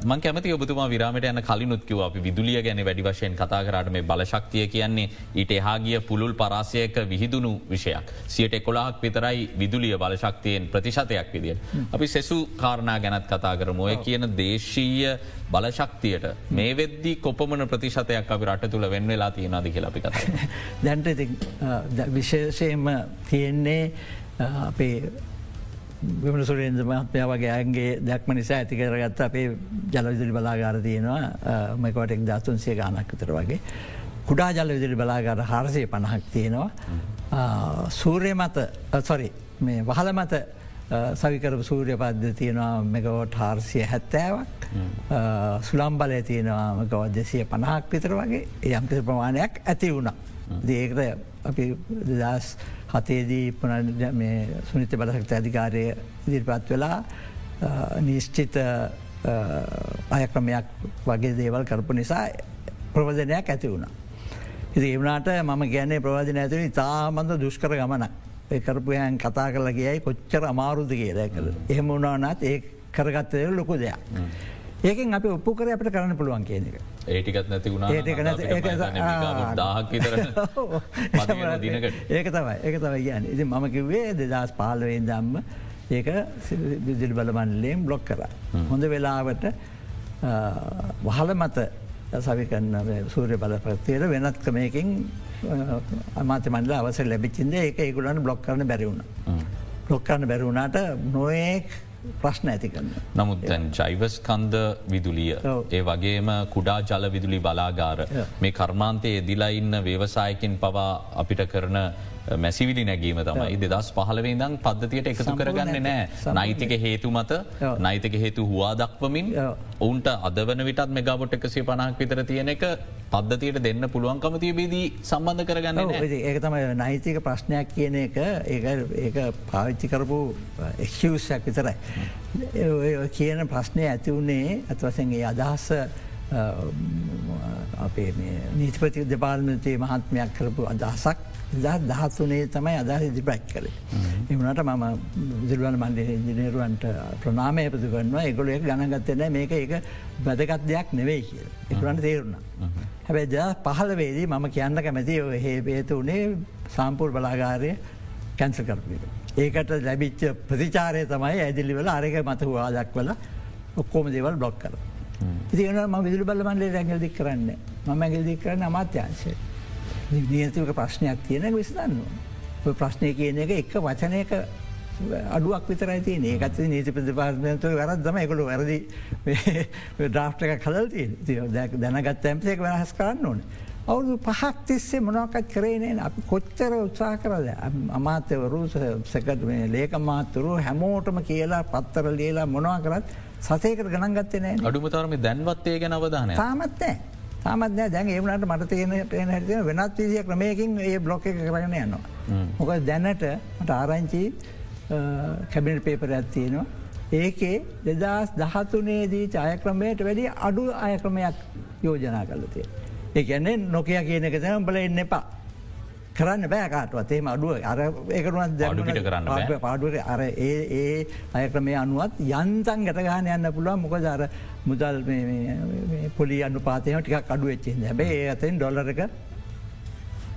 මං කැමති ඔබතුමා විරාමට යන කලිනුත්කිව අපි විදුලිය ගැන වැඩි වශයෙන් කතා කරට මේ බලශක්තිය කියන්නේ ඊට එහාගිය පුළුල් පරාසයක විහිදුණු විෂයක්. සියට එකොලාක් විතරයි විදුලිය බලශක්තියෙන් ප්‍රතිශතයක් විදිිය. අපි සෙසු කාරණා ගැනත් කතා කරම ඔය කියන දේශීය බලශක්තියට මේ වෙද්දී කොපමන ප්‍රතිශතයක් අපි රට තුළ වෙන් වෙලා තියෙනද කියලපි කත. [LAUGHS] දැන්ට විශේෂයෙන්ම තියෙන්නේ අපේ විමන සුරේන්ද මහත්මය වගේ අයන්ගේ දැක්ම නිසා ඇති කරගත්ත අපේ ජලවිදිරි බලාගාර තියෙනවා මකොටෙක් දත්තුන්සේ ගානක් විතර වගේ. කුඩා ජල විදිරි බලාගාර හරසය පණහක් තියෙනවා. සූරය මත සොරි වහල මත සවිකර සූරය පද්ධ තියෙනවා මෙගවෝට් හාර්සිය හැත්තෑවක් සුළම් බලය තියෙනවා මකවත් දෙසිය පණහක් විතර වගේ යම්කිසි ප්‍රමාණයක් ඇති වුණා. දේකට අපි දස් හතේදී පුන සුනිත බලසක්ත අධිකාරය ඉදිරිපත් වෙලා නිශ්චිත අයක්‍රමයක් වගේ දේවල් කරපු නිසා ප්‍රවධනයක් ඇති වුණ. ඉති ඒවනාට මම ගැන්නේ ප්‍රවාධන ඇතුනි තාමන්ද දුෂ්කර ගමන කරපුයන් කතා කරල කියයි කොච්චර අමාරුද කියලා කළ එහෙම වුණනාත් ඒ කරගත්තය ලොකු දෙයක්. ඒකෙන් අප ඔප්පු කර අපට කරන්න පුළුවන් කියන එක. ඒටිකත් නැති වුණ [LAUGHS] ඒක තමයි. ඒක තව කියන්න. ඉති මම කිව්වේ දෙදස් පාලවෙන් දම්ම ඒක විදිල් බලමන්ලේම් බ්ලොක් කර. හොඳ වෙලාවට වහල මත සවිකන්න සූරය බලපත්තියට වෙනත් ක්‍රමයකින් අමාත මන්ල අවස ලැබිචින්ද ඒක ඒකුලන්න බ්ලොක් කරන බැරිවුණ. බ්ලොක් කරන්න බැරිවුණට නොයෙක් ප්‍රශ්න ඇති කරන්න. නමුත් ජයිවස්කන්ද විදුලිය ඒ වගේම කුඩා ජල විදුලි බලාගාර මේ කර්මාන්තයේ දිලා ඉන්න ව්‍යවසායකින් පවා අපිට කරන මැසිවිලි නැගීම තමයි. දෙදස් පහලවේ දං පද්ධතියට එකතු කරගන්න නෑ. නෛතික හේතු මත නෛතික හේතු හවා දක්වමින් ඔවුන්ට අදවන විටත් මෙගබොට් එකසේ පනහක් විතර තියෙන එක පද්ධතියට දෙන්න පුළුවන්කම තියබේදී සම්බන්ධ කරගන්න ඒක තමයි නෛතික ප්‍රශ්නයක් කියන එක. ඒ පාවිච්චි කරපු එක්ෂසයක් විතරයි. කියන ප්‍රශ්නය ඇති වුණේ ඇත්වසන්ගේ අදහස අපේ නීතිපති දෙපාර්මතයේ මහත්මයක් කරපු අදහසක් දහත්තුනේ තමයි අදහ ඉදිපැක් කර. එමනට මම විදිරුවන් මන්ඩ ඉජිනේරුවන්ට ප්‍රනාමය පතු කරන්නවා එකොල එක ගණගත්තන මේක එක බැදගත් දෙයක් නෙවෙයි කිය. එකුරන්ට තේරුණ. හැබැයි ද පහල වේදී මම කියන්න කැමති හේ බේතු වනේ සාම්පූර් බලාගාරය කැන්සල් කරපිට. ඒකට ලැබිච්ච ප්‍රතිචාරය තමයි ඇදිලිවල අරක මත හවා දක්වල ඔක්කෝම දේවල් බ්ලොක් කර. ඉතින ම විදුල බලමන්ලේ රැගල් දික් කරන්න ම ඇගල් දික් කරන්න අමාත්‍යංශය. නියතික ප්‍රශ්නයක් තියෙන විසදන්න. ප්‍රශ්නය කියන එක එක් වචනයක අඩුවක් විතරයි තියන ඒකත් නීති ප්‍රතිපාර්මයන්තු වැරත් දම එකළු වැරදි ඩ්‍රාෆ්ට එක කලල් දැනගත් ඇම්සේක වෙනහස් කරන්න ඕන. අවුදු පහක් තිස්සේ මොනොකත් කරේනේ අපි කොච්චර උත්සා කරද? අමාත්‍යවරු සැකට ලේක මාතුරු හැමෝටම කියලා පත්තර ලියලා මොනවා කරත් සසයකට ගණන්ගත්තේ අඩුමතරම දැන්වත්තේ ගැන අවධානය තාමත්නෑ දැන් ඒවනට මට තියෙන පේන හැතින වෙනත් විදිිය ක්‍රමයකින් ඒ බ්ලොක් එක කරගෙන යනවා. මොක දැනට මට ආරංචි කැබිනට පේපර ඇත්තියෙනවා. ඒකේ දෙදස් දහතුනේදී චායක්‍රමයට වැඩි අඩු අයක්‍රමයක් යෝජනා කලතිය. ඒ ගැන්නේ නොකය කියන එක තැන බල එන්න එපා. කරන්න බෑකාටවත් ඒම අඩුව අර ඒකරුවත් දැඩුට කරන්න පාඩුවට අර ඒ ඒ අයක්‍රමය අනුවත් යන්තන් ගැටගාන යන්න පුළුවන්. මොකද අර මුදල් පොලි අන්නු පාතයම ටිකක් අඩු වෙච්චේ හැබේ ඒ අතෙන් ඩොල්ලරක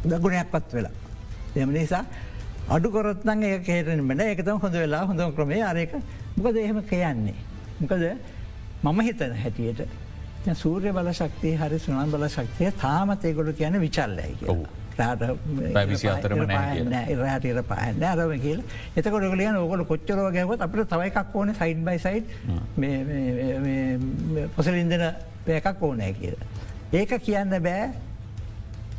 දගුණයක් පත් වෙලා. එම නිසා අඩු කොරත්නන් ඒ කේරෙන මෙන එකතම හොඳ වෙලා හොඳ ක්‍රමේ අරක මොකද එහෙම කියන්නේ. මොකද මම හිතන හැටියට සූර්ය බල ශක්තිය හරි සුනන් බල ශක්තිය තාමත් ඒගොඩු කියන විචල්ලයි කියලා. අතරම රහටට පහන්න අරම කියල. එතකොට කලියන ඕකට කොච්චරව ගැවත් අපට තවයිකක් ඕන සයිඩ් බයි සයි් පොසලින්දන පයකක් ඕනෑ කියල. ඒක කියන්න බෑ.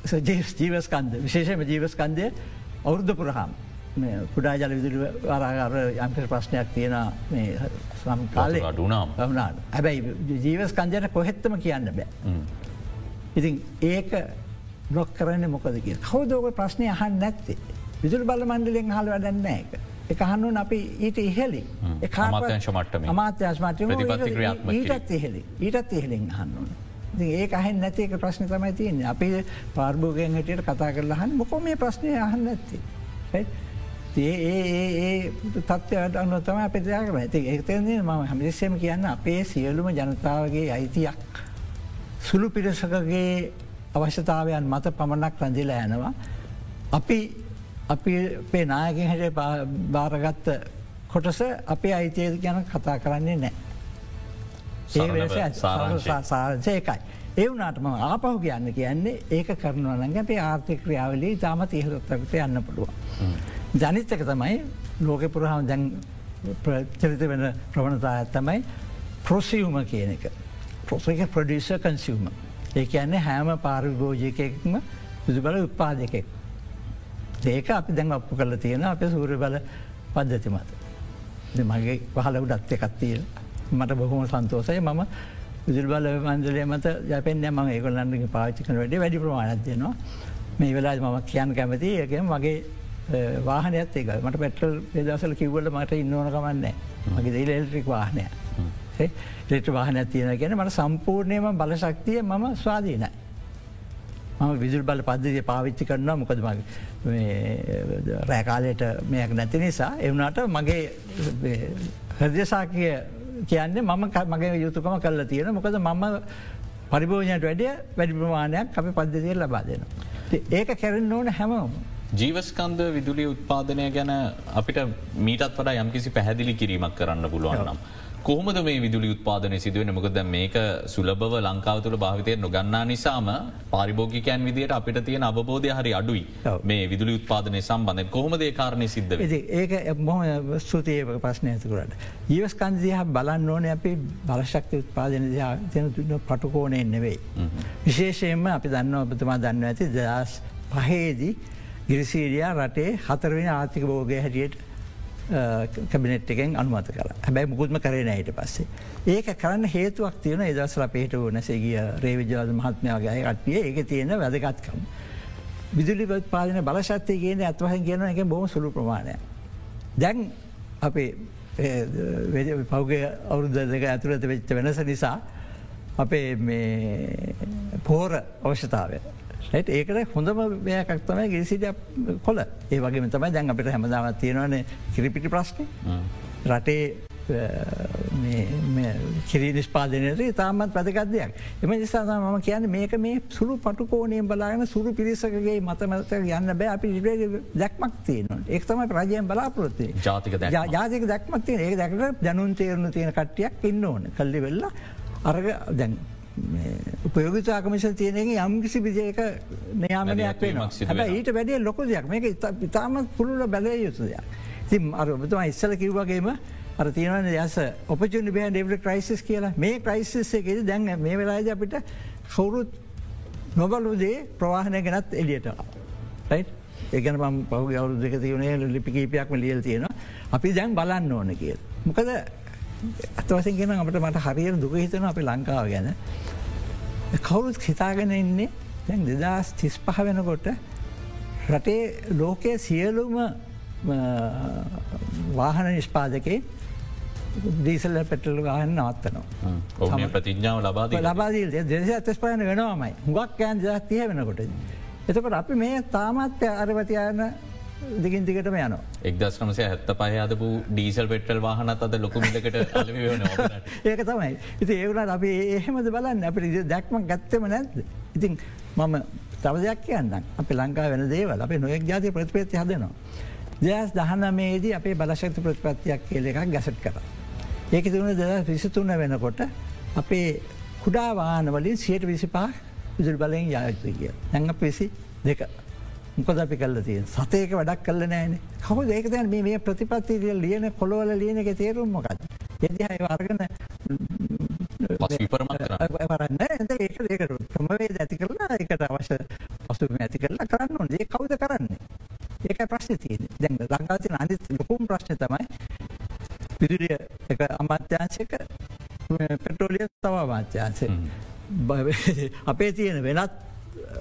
ජීවස්කන්ද විශේෂම ජීවස්කන්දය අවුද්ධ පුරහම් කුඩා ජල විදුර වරාගර යම්ප ප්‍රශ්නයක් තියෙන සම් කාලේ. අඩුනාම් හැබැයි ජීවස්කන්දයට කොහෙත්තම කියන්න බෑ. ඉතින් ඒක බ්ලොක් කරන්න මොකද කිය කවදෝක ප්‍රශ්නය අහන් නැත්තේ? විදුර බල මණ්ඩලෙන් හල් වැඩන්න එක. එක හන්නුන් අපි ඊට ඉහෙලි අමාත්‍යංශමට්ටම අමාත්‍යශමට ඊටත් ඉහෙලි ඊටත් ඉහෙලින් හන්නුන්. ඒ අහෙන් නැතික ප්‍රශ්න තමයි තියන්නේ. අපි පාර්භෝගයෙන් හටියට කතා කරලා හන් මොකො මේ ප්‍රශ්නය අහන්න ඇත්ති. ඒ තත්වයට අන්නතම අපිතියාක ඇති ඒතන්නේ ම හමිස්සම කියන්න අපේ සියලුම ජනතාවගේ අයිතියක්. සුළු පිරසකගේ අවශ්‍යතාවයන් මත පමණක් රැඳිල යනවා. අපි අපි නායකින් හට භාරගත්ත කොටස අපේ අයිතියද ගැන කතා කරන්නේ නෑ. ඒ සාරසයකයි. ඒ වනාට ම ආපහු කියන්න කියන්නේ ඒක කරනුවනග අපේ ආර්ථික ක්‍රියාවලී තාමත ඉහලොත්තකට යන්න පුළුව. ජනිතක තමයි ලෝක පුරහම දැන් චරිත වෙන ප්‍රවණතා ඇත්තමයි ප්‍රොසිවම කියන එක. පොසක ප්‍රඩියස කන්සිවම. ඒ කියන්නේ හැම පාරිභෝජයකෙක්ම සුදු බල උත්පාදකෙක්. ඒක අපි දැන් අපපු කරල තියෙන අප සූර බල පද්ධති මත. මගේ පහල උඩත් එකත්තිය මට බොහොම සන්තෝසය මම විදුල් බල මන්දලය මත යපෙන් ම ඒකොල්ලන්නගේ පාචිකන වැඩ වැඩි ප්‍රමාණත්යනවා මේ වෙලා මම කියන් කැමති ඒක මගේ වාහනයත් ඒක මට පැටල් පෙදසල කිව්වල මට ඉන්නවන කමන්නේ මගේ දෙල එල්ට්‍රික් වාහනය ලෙට වාහන තියෙන ගැන මට සම්පූර්ණයම බල ශක්තිය මම ස්වාධීනයි. මම විදුල් බල පද්ධතිය පාවිච්චි කරනවා මොකද මගේ රෑකාලයට මෙයක් නැති නිසා එවනාට මගේ හදසාකය කියන්නේ මම මගේ යුතුකම කල්ල තියෙන මොකද මම පරිභෝජනයට වැඩිය වැඩි ප්‍රමාණයක් අපි පද්ධතිය ලබා දෙන. ඒක කැරෙන් ඕන හැමෝම. ජීවස්කන්ද විදුලි උත්පාදනය ගැන අපිට මීටත් වඩා යම්කිසි පැහැදිලි කිරීමක් කරන්න පුළුවන් නම්. කොහොමද මේ විදුලි උත්පාදනය සිදුවෙන මොකද මේක සුලබව ලංකාව තුළ භාවිතය නොගන්නා නිසාම පාරිභෝගිකයන් විදිට අපිට තියෙන අවබෝධය හරි අඩුයි. මේ විදුලි උත්පාදනය සම්බන්ධ කොහොමදේ කාරණය සිද්ධ ඒක මොම ස්තුතිය ප්‍රශ්නය ඇතුකරට. ජීවස්කන්දය බලන්න ඕන අපි බලශක්ති උත්පාදන තියන තුන්න පටුකෝනයෙන් නෙවෙයි. විශේෂයෙන්ම අපි දන්න ඔබතුමා දන්න ඇති දස් පහේදී ගිරිසීඩියා රටේ හතරවෙන ආර්ථික බෝගය හැටියට කැබිනෙට් එකෙන් අනුමත කර හැබැයි මුකුත්ම කරන අයට පස්සේ. ඒක කරන්න හේතුවක් තියෙන එදසල පේට වනසේගිය රේවිජවාද මහත්මයාගේ කට්ටිය ඒක තියෙන වැදගත්කම්. විදුලි පාලන බලශත්තය කියන ඇත්වහන් කියන එක බොම සුළු ප්‍රමාණය. දැන් අපේ පෞගේ අවුරුද්ධ දෙක ඇතුළත වෙච්ච වෙනස නිසා අපේ පෝර අවශ්‍යතාවය ඒකට හොඳම වයකක් තමයි ගිරිසිට කොල ඒ වගේ තමයි දැන් අපිට හැමදාවත් තියෙනවන කිරිපිටි ප්‍රශ්න. රටේ කිරි නිස්පාදනයට තාමත් වැදගත් දෙයක්. එම නිසාම මම කියන මේක මේ සුළු පටුකෝනයෙන් බලාගෙන සුරු පිරිසකගේ මතමත යන්න බෑ. අපි ඉරේ දැක්මක් තියෙනවා. එක් තමයි රජයෙන් බලාපොරොත්තේ ජාතික ජාතික දැක්මක් තියෙන ඒ දැකට දැනුන් තේරණු තියෙන කට්ටියක් ඉන්න ඕන. කල්ලි වෙල්ලා අරග දැන් උපයෝගතා කමිෂ තියනගේ යම්කිසි විජයක නයාමනයක් වෙන ඊට වැඩේ ලොක දෙයක් මේක ඉතාමත් පුළුල බැලය යුතු දෙයක්. ති අර ඔබතුම ඉස්සල කිව්වගේම අර තියෙනවන යස ඔපචුනි බෑ ඩෙවල ක්‍රයිසිස් කියලා මේ ක්‍රයිසිස් එකෙද දැන් මේ වෙලාද අපිට කවුරුත් නොබලුදේ ප්‍රවාහනය ගැනත් එලියටවා. ඒගන ම පහු ගවරු දෙක තියනේ ලිපිකීපයක්ම ලියල් තියෙනවා අපි දැන් බලන්න ඕන කියල්. මොකද අතවසින් ගෙන අපට මට හරියට දුක හිතන අපි ලංකාව ගැන. කවුරුත් හිතාගෙන ඉන්නේ දැන් දෙදස් තිස් පහ වෙනකොට රටේ ලෝකයේ සියලුම වාහන නිෂ්පාදකේ දීසල්ල පෙටල් ගහන්න නවත්තනවා. ප්‍රතිඥාව ලබාද ලබාදී දෙස ඇතස් පයන වෙනවාමයි හුගක් කෑන් ජාතිය වෙනකොට. එතකොට අපි මේ තාමත්‍ය අරවතියන දිගින් දිගටම යන එක්දස් නමසය හැත්ත පහ අදපු ඩීසල් පෙටල් වාහනත් අද ලොකුමිටකට අලවන ඒක තමයි. ඉති ඒවුණට අපි එහෙමද බලන්න. අපට දැක්ම ගත්තම නැද ඉතින් මම තව දෙයක් කියන්න අපි ලංකා වෙන දේවල් අපේ නොයෙක් ජාති ප්‍රතිපේති හදනවා. දෙස් දහනමේදී අපේ බලශක්ති ප්‍රතිපත්තියක් කියල එකක් ගැසට් කර. ඒක තුුණ දෙද විසිතුන්න වෙනකොට අපේ කුඩා වානවලින් සියට විසිපා විදුල් බලයෙන් යායුතු කිය. ඇඟ පිසි දෙක මොකද අපි කල්ල තිය සතයක වැඩක් කල්ල නෑන කව ඒකතැන් මේ ප්‍රතිපත්තිය ලියන කොළොවල ලියන එක තේරුම් මොකද. එදි අර්ගන පරන්න ඒක ඒක ක්‍රමවේ ඇති කරලා එකට අවශ්‍ය පසු ඇති කරලා කරන්න ඕනේ. කවුද කරන්නේ. ඒක ප්‍රශ්න තියන දැන් ලංකාතින අනි ලොකුම් ප්‍රශ්න තමයි පිදුරිය එක අමාත්‍යංශක පෙට්‍රෝලිය තව අමාත්‍යංශය. අපේ තියෙන වෙනත්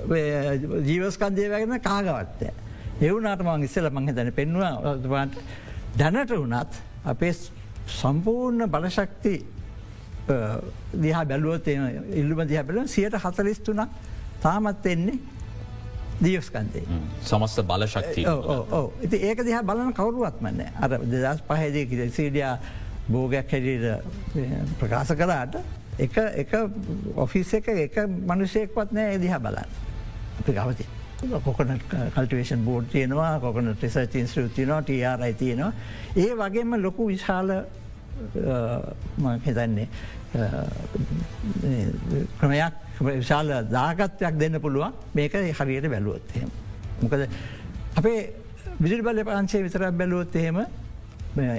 ජීවස්කන්දය වැගෙන කාගවත්තය. එවුනාට මං ඉස්සල මං තැන පෙන්වාට දැනට වනත් අපේ සම්පූර්ණ බලශක්ති දිහා බැලුවත් ඉල්ලුම දිහ බැලුව සියට හතලිස්තුනක් තාමත් එන්නේ දියස්කන්දේ. සමස්ත බලශක්ති ඉති ඒක දිහා බලන කවරුවත්මන්න අර දෙදස් පහදය කිර සීඩියා බෝගයක් හැඩට ප්‍රකාශ කරාට එක ඔෆිස් එක එක මනුෂයෙක්වත් නෑ එදිහා බලන්න අපි ගවති. කොකන කල්ටවේෂන් බෝඩ් තියෙනවා කොකන ටෙසච ඉන්ස්ට්‍රිය තියනවා ටරයි තියෙනවා ඒ වගේම ලොකු විශාල හිතන්නේ ක්‍රමයක් විශාල දාගත්වයක් දෙන්න පුළුවන් මේක හරියට බැලුවොත් එහෙම. මොකද අපේ විදිල් බල පන්සේ විතරක් බැලුවොත් එහෙම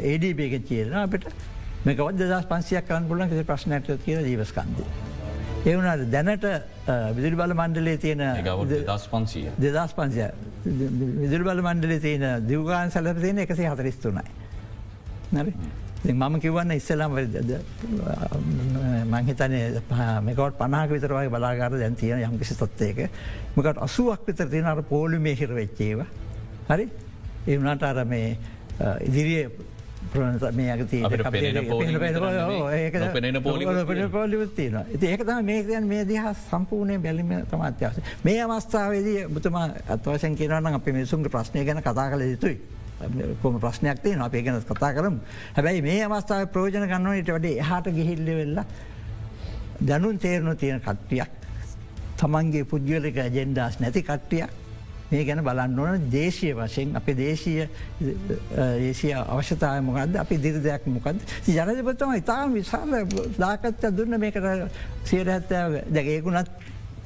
ඒඩබේක කියන අපිට මේකවත් දස් පන්සියක් කරන්න පුලන් කිසි ප්‍රශ්නයට කියල ජීවස්කන්ද. ඒවුණට දැනට විදුරි බල මණ්ඩලේ තියෙන දස් පන්සිය දෙදස් පන්සිය විදුරි බල මණ්ඩලේ තියෙන දිවගාන් සැලර තියෙන එකසි හතරිස්තුනයි. නරි මම කිවන්න ඉස්සලම් මංහිතන මේකට පනාක විතරවයි බලාගර දැන් තියෙන යම්කිසි තත්වයක මකට අසුවක් විතර තියෙන අර පෝලි මේ හිර වෙච්චේව හරි? එවනට අර මේ ඉදිරිය මේ අගති පොලිතින ඒකතම මේකයන් මේ දිහ සම්පූර්ණය බැලිම තම අත්‍යවස මේ අවස්ථාවේදී බුතුම අත්වශයෙන් කියරන්න අප මිනිසුන්ගේ ප්‍රශ්නය ගැන කතා කළ යුතුයි. කොම ප්‍රශ්නයක් තිය අපේ ගැන කතා කරම්. හැබැයි මේ අවස්ථාව ප්‍රෝජන ගන්නවනට වැඩේ එහට ගිහිල්ල වෙල්ලා දැනුන් තේරණු තියෙන කට්ටියක් තමන්ගේ පුද්ගලික ජෙන්ඩාස් නැති කට්ටියක් මේ ගැන බලන්න ඕන. දේශය වශයෙන් අප දේශීය ඒසිය අවශ්‍යතාය මොකක්ද අපි දිරි දෙයක් මොකද ජනජපතම ඉතාම විශාල දාකත්ත දුන්න මේකට සියට හැත්තෑ දැගේකුණත්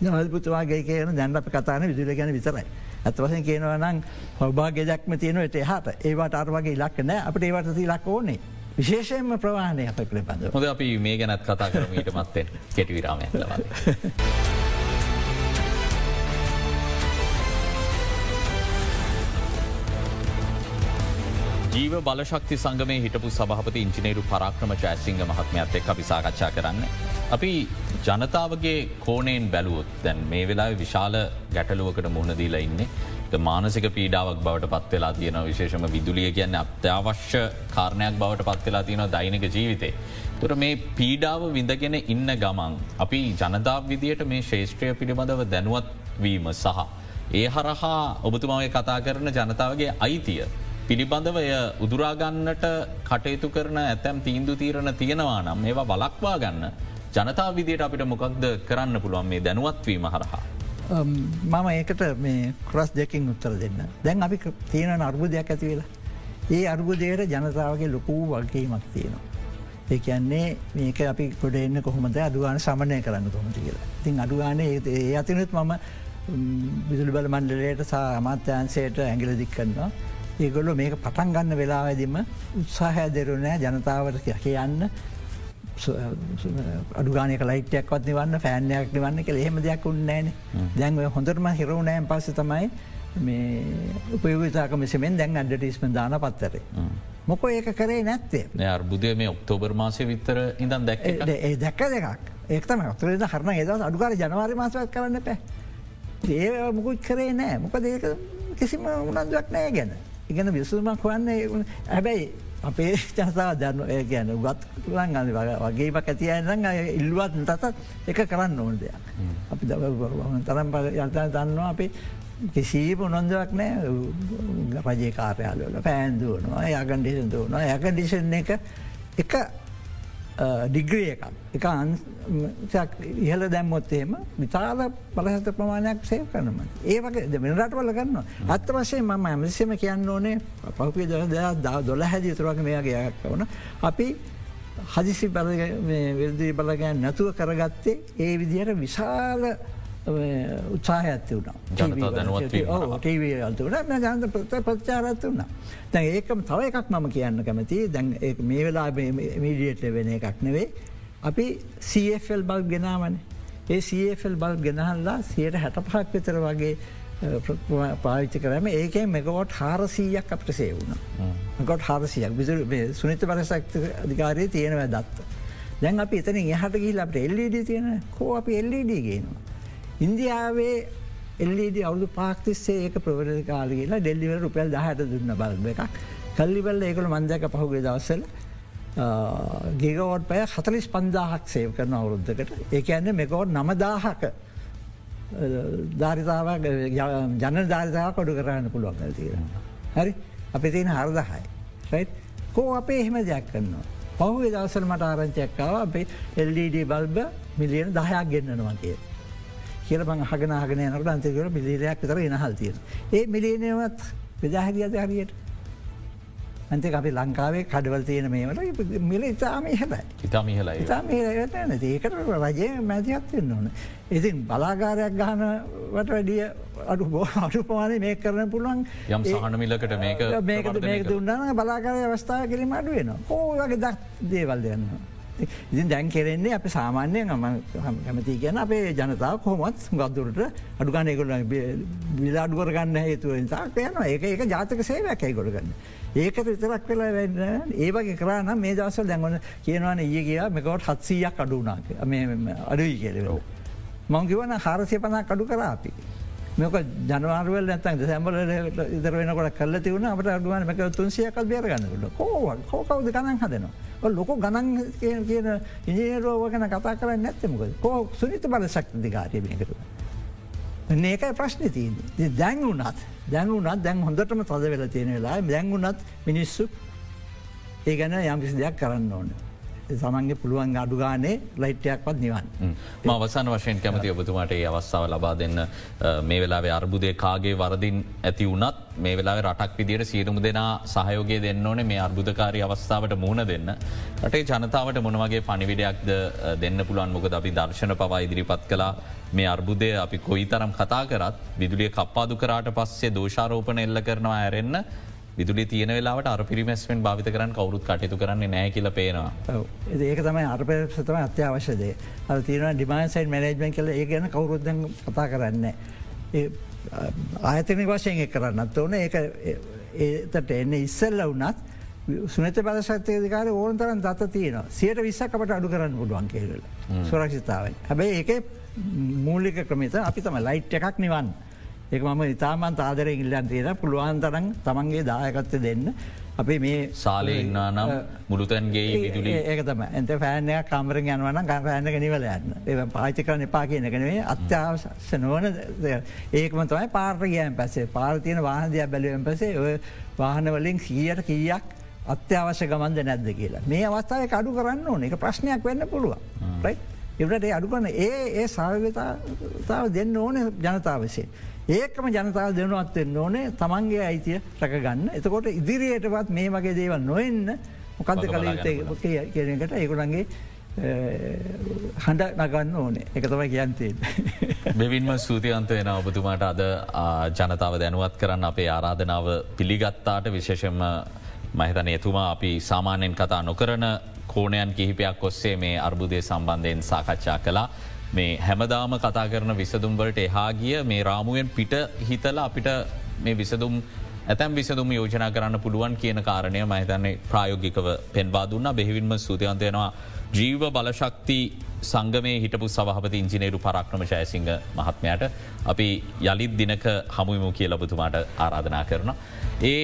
ජනපතුවාගේ කියන දැන් අප කතාන විදුල ගැන විතරයි. ඇත්වසෙන් කියනවා නම් හොබාගේ දක්ම තියෙනවට එහට. ඒවට අරවගේ ලක් නෑ අපට ඒවට ලක් ඕනේ. විශේෂයෙන්ම ප්‍රවාණය අප පිළිබඳ හොද අපි මේ ගැනත් කතා කරමීට මත්තෙන්. කෙටිවිරාමය ලබද. ජීව බලශක්ති සංගමේ හිටපු සභහපති ඉංචිනේරු පරාක්‍රම ජයසිංහ මහත්මයත් එක් අපි සාකච්ඡා කරන්න. අපි ජනතාවගේ කෝනයෙන් බැලුවොත් දැන් මේ වෙලා විශාල ගැටලුවකට මුහුණදීලා ඉන්නේ. මානසික පීඩාවක් බවට පත්වෙලා තියෙන විශේෂම විදුලිය කියන්න අත්‍යවශ්‍ය කාරණයක් බවට පත්වෙලා තියෙන දෛනික ජීවිතේ. තුර මේ පීඩාව විඳගෙන ඉන්න ගමන්. අපි ජනතාව විදියට මේ ශේෂත්‍රය පිළිබඳව දැනුවත්වීම සහ. ඒ හරහා ඔබතුමාව කතා කරන ජනතාවගේ අයිතිය. පිළිබඳව එය උදුරාගන්නට කටයුතු කරන ඇතැම් තීන්දු තීරණ තියෙනවා නම් ඒවා බලක්වා ගන්න ජනතා විදියට අපිට මොකක්ද කරන්න පුළුවන් මේ දැනුවත්වීම හරහා. මම ඒකට මේ ක්‍රස් දෙකින් උත්තර දෙන්න. දැන් අපි තියෙන අර්බුදයක් ඇති වෙලා. ඒ අර්බුදයට ජනතාවගේ ලොකූ වල්කීමක් තියෙනවා. ඒකන්නේ මේක අපි ගොඩ එන්න කොහොමද අඩුවාන සමනය කරන්න කොමති කියලා. තින් අඩුවානේ ඒ අතිනුත් මම විදුලි බල මණ්ඩලයට සහ අමාත්‍යන්සයට ඇගිල දික් කරන්නවා. ඒගොල්ලො මේක පටන් ගන්න වෙලාවැදිම උත්සාහය දෙරුණෑ ජනතාවට කියන්න. අඩුගානක ලයිටයක්වත් නිවන්න ෆෑන්යක් නිවන්න කෙ එහෙම දෙයක් උන්නෑන දැන්ව හොඳරම හිරුණෑන් පස්ස තමයි මේ උපයෝගතාක මෙසමෙන් දැන් අඩටිස්ම දාන පත්තරේ. මොක ඒක කරේ නැත්තේ? අර්බුදය මේ ඔක්තෝබර් මාසය විත්තර ඉඳන් දැක් ඒ දැක්ක දෙකක්. ඒතම ඔත්තරද හරන ඒදවස් අඩුකාර ජනවාරි මාසවත් කරන්න පැ. ඒ මුකුත් කරේ නෑ. මොක ඒක කිසිම උනන්දුවක් නෑ ගැන. ඉගෙන විසුමක් වන්නේ හැබැයි අපේ චසා දන්න ගැන ගත් ලන් අ වගේම ඇතියන්න ඉල්ලුවත් තතත් එක කරන්න ඕන දෙයක්. අපි ද තරම් යතා දන්නවා අපි කිසිීප නොන්දවක් නෑ රජේ කාරයාලල පෑන්දුවනවා යගන්ඩිෂන් දුවනවා යකඩිෂන් එක එක ඩිග්‍රිය එකක් එක අන්සක් ඉහල දැම්මොත්තේම විතාල බලහත ප්‍රමාණයක් සේව කරනම. ඒවගේ වෙනරට වල ගන්න. අත්ත වශයෙන් මම ඇමසිම කියන්න ඕනේ පහුපේ දො දොල හැදි තුරක මේගේ වන අපි හදිසි බල විරදී බලගැන් නැතුව කරගත්තේ ඒ විදිහයට විශාල උත්සාහ ඇත්ති වුණා ටීව අල්තු වන ජන්ත ප්‍රත ප්‍රචාරත්ත වුණා. දැන් ඒකම තව එකක් මම කියන්න කැමති දැන් මේ වෙලා මීඩියට වෙන එකක් නෙවේ. අපි CFල් බල් ගෙනාවන ඒ CFල් බල් ගෙනහල්ලා සියට හැට පහක් විතර වගේ පාවිච්ච කරම ඒක මෙගවොට් හාරසීයක් අපට සේවුණ. ගොට හාරසියක් විදුර සුනිත පරසක්ත අධිකාරය තියෙනව දත්ත. දැන් අපි එතන එහට ගිල් අපට එල්ලඩ තියෙන කෝ අපි එල්ලඩ ගේනවා. ඉන්දියාවේ එල්ලඩ අවුදු පාක්තිස්සේ ඒක ප්‍රවරද කාලගලා ඩෙල්ලිවල රුපියල් දහට දුන්න බලබ එකක් කල්ලිවල්ල ඒකළ මන්දක පහුගේ දවස්සල ගේගවෝට් පය හතලිස් පන්දාහක් සේව කරන අවුරුද්ධකට ඒක ඇන්න මෙකෝට් නමදාහක ධාරිතාවක් ජන ධාරිතාව කොඩු කරන්න පුළුවන් තියෙන. හරි අපි තියෙන හරදහයි. කෝ අපේ එහෙම දෙයක් කරනවා. පහුවේ දවසල් මට ආරංචයක්කාව අපේ එල්ඩඩ බල්බ මිලියන දහයක් ගෙන්න්නනවා කිය. කියල බං හගෙන හගෙන නට අන්තකර මිලිරයක් තර එනහල් තියෙන. ඒ මිලියනවත් විදාහැදියද හරියට. අන්ත අපි ලංකාවේ කඩවල් තියෙන මේවට මිල ඉතාම හැබයි ඉතාම හලයි ඉතාම ඒකට රජය මැතියත්වෙන්න ඕන. ඉතින් බලාගාරයක් ගහනවට වැඩිය අඩු බෝ අඩුපමාන මේ කරන පුළුවන් යම් සහනමිලකට මේක මේක මේක දුන්නන බලාකාරය අවස්ථාව කිරීම අඩුවෙන හෝ වගේ දක් දේවල් දෙන්න. ඉතින් දැන් කෙරෙන්නේ අප සාමාන්‍යයෙන් ම කැමති කියන අපේ ජනතාව කොහොමත් ගත්දුරට අඩුගනයකොල විලාඩුවර ගන්න හේතුව තාක් යන ඒක ඒක ජාතක සේවයක්යි ගොඩගන්න. ඒකට විතරක් වෙලා වෙන්න ඒවගේ කරන්න මේ දවසල් දැන්වන කියනවන ඒ කියා මෙකවට හත්සීයක් අඩුනාක අඩුයි කියලෙරෝ. මංකිවන හාරසය පනා කඩු කරාපි. මේක ජනවාරුවල් නැතන් සැම්බල ඉදර වෙනකොට කල්ල තිවුණ අපට අඩුවන් මක තුන්සියකල් බේරගන්නකට කෝව කෝකවද ගණන් හදනවා? ලොක ගණන් කියන ඉජේරෝව ගැන කතා කර නැත්තමක කෝ සුනිත බල ශක්තිධිකාරය මේකරු. ඒකයි ප්‍රශ්න තියන දැන් වුනත් දැන් වුනත් දැන් හොඳටම තද වෙල තියෙන වෙලා දැන් වුනත් මිනිස්සු ඒ ගැන යම්කිසි දෙයක් කරන්න ඕන. සමන්ගේ පුළුවන් අඩුගානේ ලයිට්ටයක්වත් නිවන්. අවසන් වශයෙන් කැමති ඔබතුමාට ඒ අවස්ථාව ලබා දෙන්න. මේ වෙලාවේ අර්බුදය කාගේ වරදින් ඇති වුනත් මේ වෙලා රටක් විදිට සියරුම දෙනා සහයෝගේ දෙන්න ඕනේ මේ අර්බුධකාරී අවස්ථාවට මුහුණ දෙන්න. රටේ ජනතාවට මොනවගේ පනිවිඩයක්ද දෙන්න පුළුවන්? මොකද අපි දර්ශන පවා ඉදිරිපත් කලා මේ අර්බුදය අපි කොයි තරම් කතා කරත් විදුලිය කප්පාදු කරාට පස්සේ දෝෂාරෝපන එල්ල කරනවා ඇරෙන්න්න විදුලි තියෙන වෙලාට අර පිරිමැස්වෙන් භාවිත කරන්න කවරුත් කටයුතු කරන්නේ නෑ කියල පේනවා. ඒක තමයි අර්පසතම අත්‍යවශ්‍යදේ අ තියන ඩිමන් සයින් මනජමෙන් කල ඒ ගැන කවරුද්ධ කතා කරන්න. ආයතන වශයෙන් කරන්නත් ඕන ඒ ඒතට එන්න ඉස්සල්ල වනත් සුනත බලශක්තයකාර ඕන තරන් දත තියන සියට විස්සක්කට අඩු කරන්න පුඩුවන් කියල සුරක්ෂිතාවයි. හැබැයි ඒක මූලික ක්‍රමත අපි තම ලයිට් එකක් නිවන්න. ඒක මම ඉතාමන් ආදරය ඉල්ලන් තියෙන පුළුවන් තරන් තමන්ගේ දායකත්ත දෙන්න. අපි මේ සාලය ඉන්නා නම් මුළුතැන්ගේ විදුලි ඒක තම ඇත ෑනය කමරෙන් යනවන ගෑනක නිවල යන්න. ඒ පාචි කරන එපා කියනකනේ අත්‍යවශ නොවන ඒකම තමයි පාර්ගයන් පැසේ පාර්තියන වාහදයක් බැලුවෙන් පසේ ඔය වාහනවලින් සීයට කීයක් අත්‍යවශ්‍ය ගමන්ද නැද්ද කියලා. මේ අවස්ථාව අඩු කරන්න ඕන. එක ප්‍රශ්නයක් වෙන්න පුළුවන්. ඉට අඩු කරන ඒ ඒ සාර්ගතාව දෙන්න ඕන ජනතාවසේ. ඒකම ජනතාව දෙනුවත්වෙන්න ඕනේ තමන්ගේ අයිතිය රැකගන්න. එතකොට ඉදිරියටවත් මේ වගේ දේවල් නොවෙන්න මොකක්ද කළ යුත්තේ කියනකට ඒකුළන්ගේ හඬ නගන්න ඕනේ. එකතවයි කියන්තේ. මෙවින්ම සූතියන්ත වෙන ඔබතුමාට අද ජනතාව දැනුවත් කරන්න අපේ ආරාධනාව පිළිගත්තාට. විශේෂෙන්ම මහිතන එතුමා අපි සාමාන්‍යයෙන් කතා නොකරන කෝණයන් කිහිපයක් ඔස්සේ මේ අර්බුදය සම්බන්ධයෙන් සාකච්ඡා කලා මේ හැමදාම කතා කරන විසදුම්වලට එහා ගිය මේ රාමුවෙන් පිට හිතල අපිට මේ විසදුම් ඇතැම් විසදුම් යෝජනා කරන්න පුළුවන් කියන කාරණය මහිතන්නේ ප්‍රායෝගිකව පෙන්වා දුන්න. බෙහිවින්ම සූතියන්තයනවා ජීව බලශක්ති සංගමේ හිටපු සවහපති ඉංජිනේරු පරක්්‍රම ශයසිංහ මහත්මයට. අපි යළිත් දිනක හමුවමු කියලබතුමාට ආරාධනා කරන. ඒ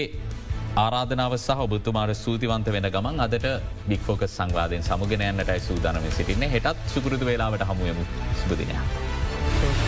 ආරාධනාව සහ ඔබතුමාට සූතිවන්ත වෙන ගමන් අදට බික්‍ෆෝක සංවාදයෙන් සමුගෙනයන්නටයි සූදානම සිටින්නේ හෙටත් සුකෘතු වෙලාවට හමුවමු සුපදිනයක්.